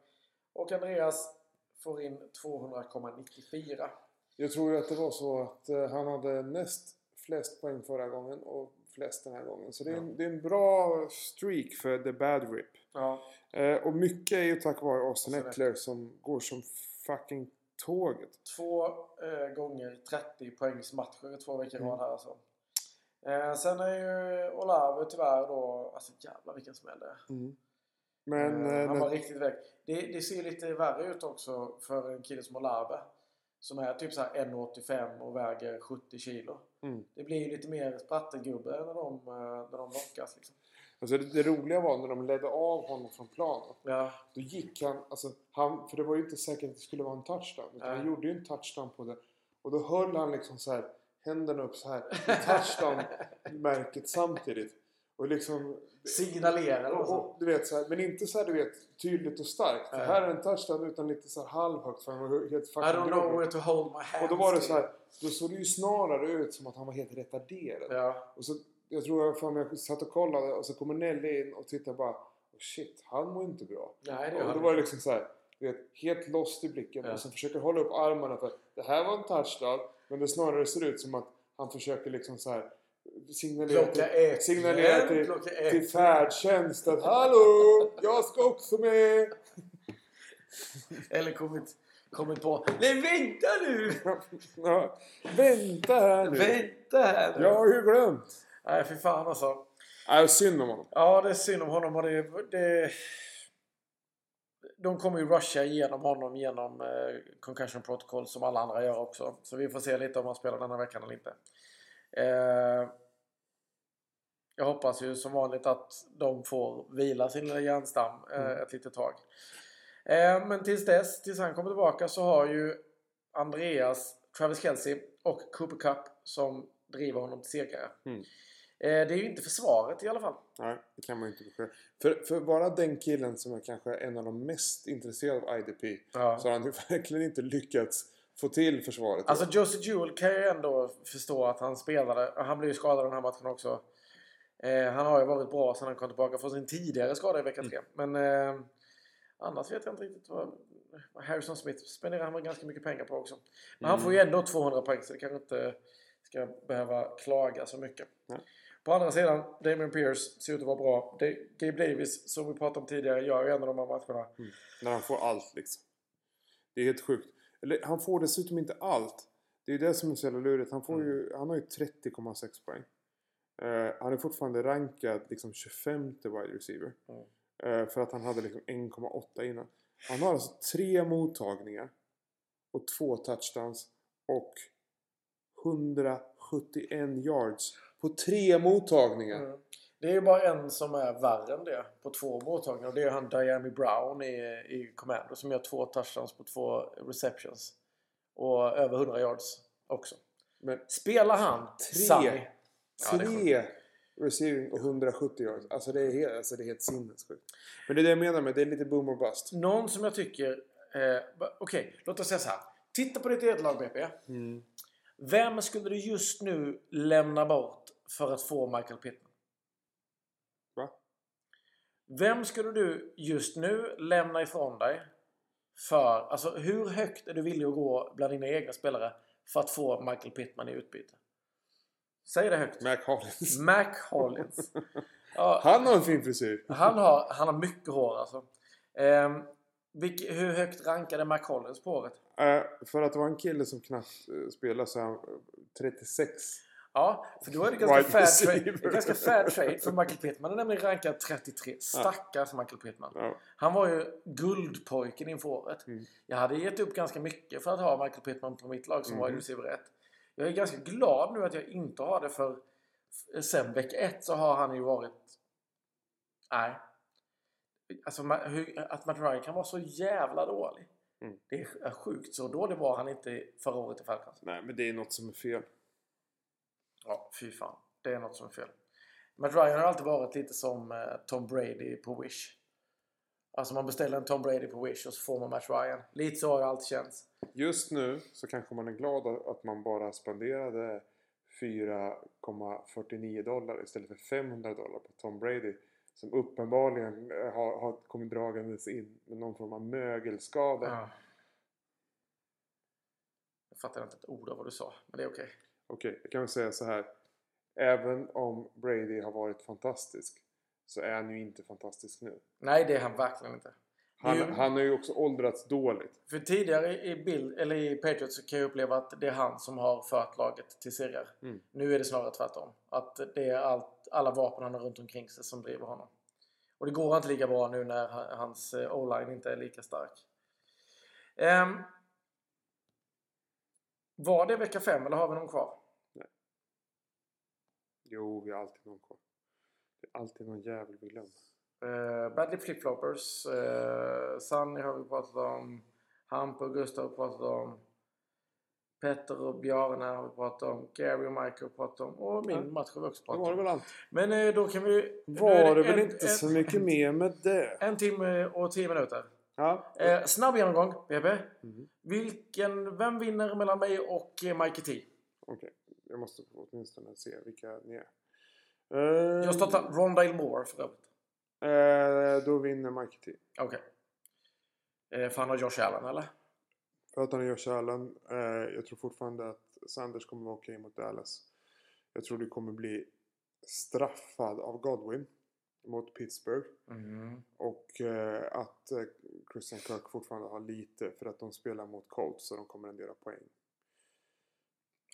och Andreas får in 200,94. Jag tror ju att det var så att eh, han hade näst flest poäng förra gången och flest den här gången. Så det är, en, det är en bra streak för The Bad Rip. Ja. Eh, och mycket är ju tack vare Austin Eckler som går som fucking tåget. Två eh, gånger 30 poängs matcher två veckor i Mm. rad här alltså. Eh, sen är ju Olave tyvärr då, alltså jävlar vilken smäll det är. Mm. Men... Eh, eh, han när- var riktigt väck. Det, det ser lite värre ut också för en kille som Olave. Som är typ så här 1,85 och väger 70 kilo. Mm. Det blir ju lite mer sprattelgubbe när de, eh, när de lockas liksom. Alltså det, det roliga var när de ledde av honom från planen. Ja, Då gick han, alltså han, för det var ju inte säkert att det skulle vara en touchdown. Utan Nej. han gjorde ju en touchdown på det. Och då höll han liksom så här händerna upp så här touchdown-märket samtidigt. Och liksom... signalerar och Och, du vet så här, men inte så här du vet tydligt och starkt. För Nej. här är en touchdown utan lite så här halvhögt för han var helt I don't know grov. where to hold my hands. Och då var det så här, då såg det ju snarare ut som att han var helt retarderad. Ja, Och så, jag tror jag, fan, jag satt och kollade och så kommer Nelly in och tittade bara oh shit, han mår inte bra. nej det Och då var det liksom så här, vet, helt lost i blicken Ja. och så försöker hålla upp armarna för att det här var en touchdown. Men det snarare ser ut som att han försöker liksom så här signalera till, ett. signalera till, till färdtjänst att Hallå! Jag ska också med! Eller kommit, kommit på. Nej vänta nu! Ja, vänta här nu! Vänta här nu! Jag har ju glömt! Nej fy fan alltså. Nej, synd om honom. Ja det är synd om honom och det... det de kommer ju rusha igenom honom genom eh, concussion protocol som alla andra gör också. Så vi får se lite om han spelar denna veckan eller inte. Eh, jag hoppas ju som vanligt att de får vila sin lilla hjärnstam eh, Mm. ett litet tag. Eh, men tills dess, tills han kommer tillbaka så har ju Andreas, Travis Kelce och Cooper Cup som driver honom till segrar. Mm. Eh, det är ju inte försvaret i alla fall. Nej, det kan man ju inte beskylla. För, för bara den killen som är kanske en av de mest intresserade av IDP Ja. så har han ju verkligen inte lyckats få till försvaret. Alltså Josie Jewell kan ju ändå förstå att han spelade. Han blev ju skadad den här matchen också. Eh, han har ju varit bra sedan han kom tillbaka från sin tidigare skada i vecka 3. Men eh, annars vet jag inte riktigt vad... Harrison Smith spenderar han väl ganska mycket pengar på också. Men han Mm. får ju ändå 200 poäng så det kanske inte ska behöva klaga så mycket. Nej. På andra sidan, Damien Pierce ser ut att vara bra. Gabe Davis, som vi pratade om tidigare, gör ju en av de här matcherna. När han får allt liksom. Det är helt sjukt. Eller han får dessutom inte allt. Det är det som är så jävla lurigt. Han, får Mm. ju, han har ju 30,6 poäng. Eh, han är fortfarande rankad liksom 25 wide receiver. Mm. Eh, för att han hade liksom 1,8 innan. Han har alltså tre mottagningar. Och två touchdowns. Och 171 yards. På tre mottagningar. Mm. Det är ju bara en som är värre än det på två mottagningar och det är han Diami Brown i, i Commando som gör två touchdowns på två receptions. Och över 100 yards också. Men Spelar han Tre. Sammy? Ja. Tre receiving och 170 yards. Alltså det är helt, alltså det är helt sinnessjukt. Men det är det jag menar med det är lite boom or bust. Någon som jag tycker... Eh, Okej, låt oss säga så här. Titta på ditt eget lag BP. Mm. Vem skulle du just nu lämna bort för att få Michael Pittman? Va? Vem skulle du just nu lämna ifrån dig för... Alltså hur högt är du villig att gå bland dina egna spelare för att få Michael Pittman i utbyte? Säg det högt. Mac Hollins. Mac Hollins. Ja, Han har en fin frisyr. han, har, han har mycket hår alltså. Ehm, vilk, hur högt rankade Mac Hollins på året? Eh, för att vara en kille som knappt uh, spelar så är han eh, 36. Ja, för då är det ganska fair trade, det ganska fair trade för Michael Pittman. Är nämligen rankad 33. Stackars Michael Pittman. Ja. Han var ju guldpojken inför året. Mm. Jag hade gett upp ganska mycket för att ha Michael Pittman på mitt lag som Mhm. wide receiver 1. Jag är ganska glad nu att jag inte har det för sen vecka 1 så har han ju varit... Nej. Alltså att Matt Ryan kan vara så jävla dålig. Mm. Det är sjukt. Så dålig var han inte förra året i Falcons. Nej, men det är något som är fel. Ja, fy fan. Det är något som är fel. Matt Ryan har alltid varit lite som eh, Tom Brady på Wish. Alltså man beställer en Tom Brady på Wish och så får man Matt Ryan. Lite så har det alltid känts. Just nu så kanske man är glad att man bara spenderade 4,49 dollar istället för 500 dollar på Tom Brady. Som uppenbarligen eh, har, har kommit dragandes in med någon form av mögelskada. Ja. Jag fattar inte ett ord av vad du sa, men det är okej. Okej, jag kan väl säga så här. även om Brady har varit fantastisk så är han ju inte fantastisk nu. Nej, det är han verkligen inte. Han, ju- han har ju också åldrats dåligt. För tidigare i, Bill, eller i Patriots så kan jag uppleva att det är han som har fört laget till segrar. Mm. Nu är det snarare tvärtom. Att det är allt, alla vapen han har runt omkring sig som driver honom. Och det går inte lika bra nu när ha- hans eh, o-line inte är lika stark. Ehm, var det vecka fem eller har vi någon kvar? Jo, vi har alltid någon kvar. Det är alltid någon jävel vi glömmer. Uh, Badly Flipfloppers. Uh, Sunny har vi pratat om. Hampe och Gustav har vi pratat om. Petter och Bjarne har vi pratat om. Gary och Mike har vi pratat om. Och min Ja. match har vi också Det pratat var det om. väl allt. Men eh, då kan vi... Var det väl en- inte en- så mycket mer med det? En timme och tio minuter. Ja. Eh, snabb genomgång, BB. Mhm. Vilken, vem vinner mellan mig och eh, Mikey T? Okej, jag måste åtminstone se vilka ni är. Eh, Jag startar Rondale Moore för övrigt. Eh, då vinner Mike T. Okej. Eh, för han har Josh Allen, eller? För att han är Josh Allen. Eh, jag tror fortfarande att Sanders kommer vara okej mot Dallas. Jag tror det kommer bli straffad av Godwin mot Pittsburgh. Mm. Och eh, att eh, Christian Kirk fortfarande har lite för att de spelar mot Colts så de kommer att göra poäng.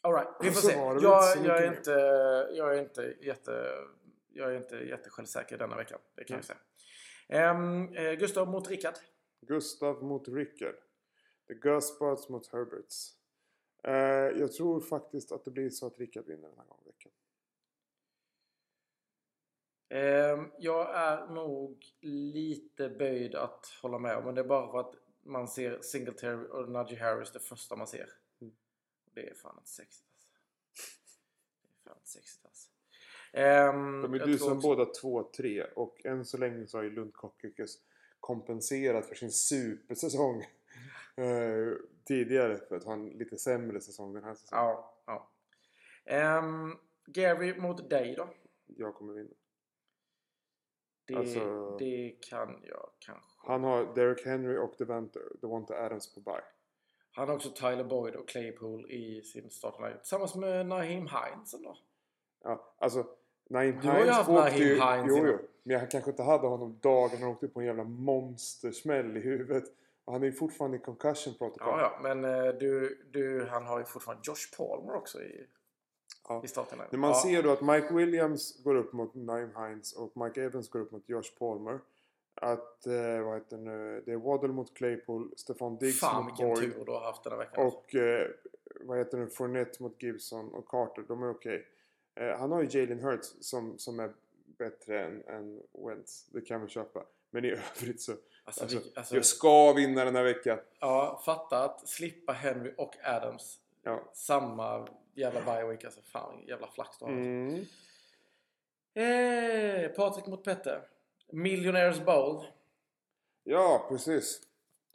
All right, vi får se. Jag, jag, är inte, jag är inte jätte... Jag är inte jättesjälvsäker denna veckan. Det kan jag säga. Ehm, eh, Gustav mot Rickard. Gustav mot Rickard. The Guspots mot Herberts. Eh, jag tror faktiskt att det blir så att Rickard vinner den här gången veckan. Ehm, jag är nog lite böjd att hålla med om. Men det är bara för att man ser Singletary och Najee Harris det första man ser. Mm. Det är fan inte sexigt alltså. Det är fan inte sexigt. Ehm, De är också- båda 2-3 och än så länge så har ju Lund Kockikes kompenserat för sin supersäsong eh, tidigare för att ha en lite sämre säsong den här säsongen. Ja, ja. Ehm, Gary mot dig då? Jag kommer vinna. Det, Alltså- det kan jag kanske. Han har Derek Henry och Devonta, Devonta Adams på bye. Han har också Tyler Boyd och Claypool i sin startline. Tillsammans med Naheem Hines då. Ja, alltså Naim Du har ju haft ju... Hines jo, jo, men jag kanske inte hade honom dagen han åkte på en jävla monstersmäll i huvudet. Och han är ju fortfarande i concussion protocol. Ja, ja, men eh, du, du, han har ju fortfarande Josh Palmer också i, Ja. i startline. När man ja. ser då att Mike Williams går upp mot Naim Hines och Mike Evans går upp mot Josh Palmer. Att, eh, vad heter det nu, det är Waddle mot Claypool, Stefan Diggs Fan mot vilken Boyd. tur du har haft den här veckan. Och eh, vad heter det, Fournette mot Gibson och Carter, de är okej. Eh, han har ju Jalen Hurts som, som är bättre än, än Wentz. Det kan vi köpa. Men i övrigt så... alltså, Alltså, vilk- alltså, jag ska vinna den här veckan. ja, fatta att slippa Henry och Adams Ja. samma jävla bye week. Alltså fan jävla flax du har. Mm. Eh, Patrik mot Petter. Millionaires Bowl. Ja, precis.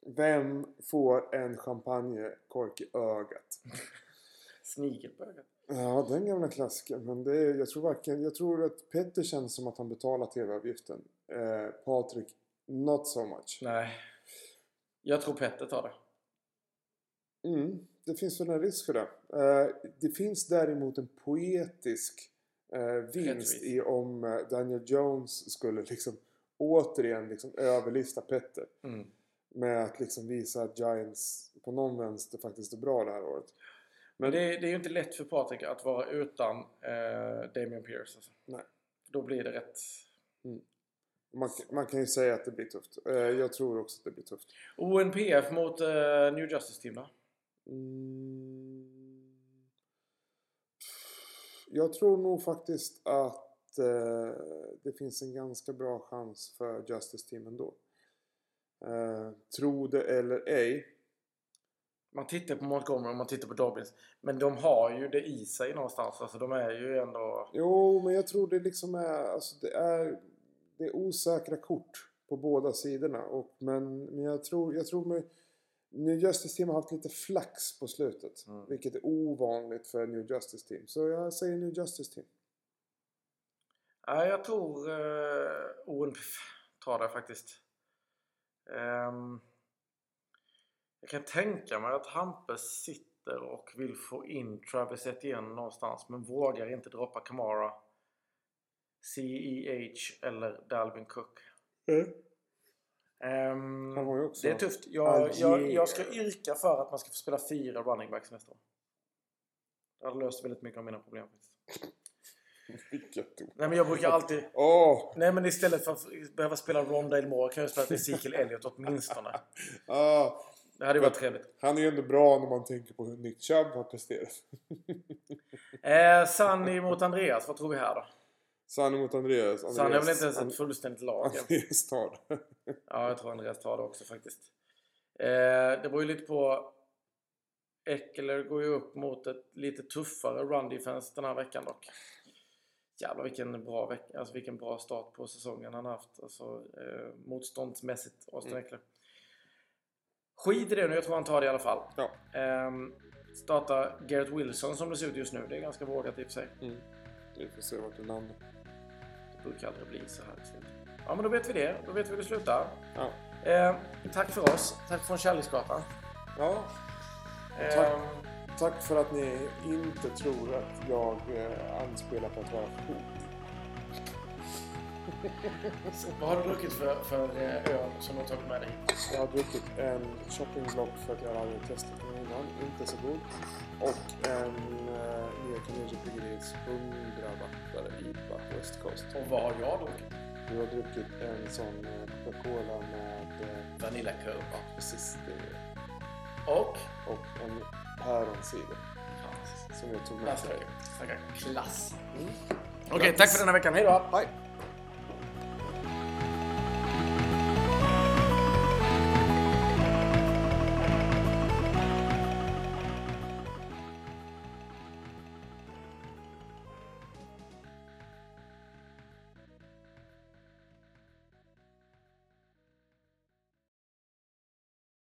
Vem får en champagnekork i ögat? Snigel på ögat. Ja, den gamla klassikern. Men det är, jag tror varken... Jag tror att Petter känns som att han betalar TV-avgiften. Eh, Patrik, not so much. Nej. Jag tror Petter tar det. Mm, det finns väl en risk för det. Eh, det finns däremot en poetisk eh, vinst Rättvis. i om eh, Daniel Jones skulle liksom återigen liksom överlista Petter. Mm. Med att liksom visa att Giants på någon vänster faktiskt är bra det här året. Men det, det är ju inte lätt för Patrik att vara utan eh, Damian Pierce. Alltså. Nej. Då blir det rätt... man, man kan ju säga att det blir tufft. Eh, jag tror också att det blir tufft. ONPF mot eh, New Justice Team då? Mm. Jag tror nog faktiskt att eh, det finns en ganska bra chans för Justice Team ändå. Eh, tro det eller ej. Man tittar på Montgomery och man tittar på Dobbins. Men de har ju det i sig någonstans. Alltså de är ju ändå... Jo, men jag tror det liksom är, alltså det är, det är osäkra kort på båda sidorna. Och, men, men jag tror, jag tror med New Justice Team har haft lite flax på slutet. Mm. Vilket är ovanligt för New Justice Team. Så jag säger New Justice Team. Ja, jag tror eh, ONPF tar det faktiskt. Ehm, jag kan tänka mig att Hampus sitter och vill få in Travis Etienne någonstans men vågar inte droppa Kamara, CEH eller Dalvin Cook. Ju också det är tufft. Jag, jag, jag ska yrka för att man ska få spela fyra running backs nästa år. Det hade löst väldigt mycket av mina problem. faktiskt. Vilket ord. Nej men jag brukar alltid... Åh! Nej men istället för att behöva spela Rondale Moore kan jag spela Ezekiel Elliott åtminstone. Ah, Det hade ju varit trevligt. han är ju ändå bra när man tänker på hur Nick Chubb har presterat. Eh, Sanni mot Andreas, vad tror vi här då? Sanny mot Andreas. Andreas Sanni har väl inte ens ett fullständigt lag. Andreas tar det. Ja, jag tror Andreas tar det också faktiskt. Eh, det beror ju lite på... Eckler går ju upp mot ett lite tuffare run defense den här veckan dock. Jävlar vilken bra, vecka, alltså vilken bra start på säsongen han haft. Alltså, eh, motståndsmässigt, Austin Mm. Eckler. Skit i det nu, jag tror han tar det i alla fall. Ja. Ehm, starta Garrett Wilson som det ser ut just nu. Det är ganska vågat i och för sig. Mm. Vi får se vart det landar. Det brukar aldrig bli så här. Ja, men då vet vi det. Då vet vi hur det slutar. Ja. Eh, tack för oss. Tack från Kärleksgatan. ja. Eh, Tack. Tack för att ni inte tror att jag eh, anspelar på att vara cool. Vad har du druckit för, för eh, öl som du har tagit med dig? Jag har druckit en shoppingblock för att jag aldrig testat den innan. Inte så god. Och en uh, Nya Carnegie Bryggeris 100 wattare IPA West Coast. Och vad har jag druckit? Du har druckit en sån eh, Coca-Cola med Vanilla Coke. precis det. Och? Och en päronsider som jag tog med mig. Tackar. Klass. Mm. Okej, tack för den här veckan. Hej då! Hej!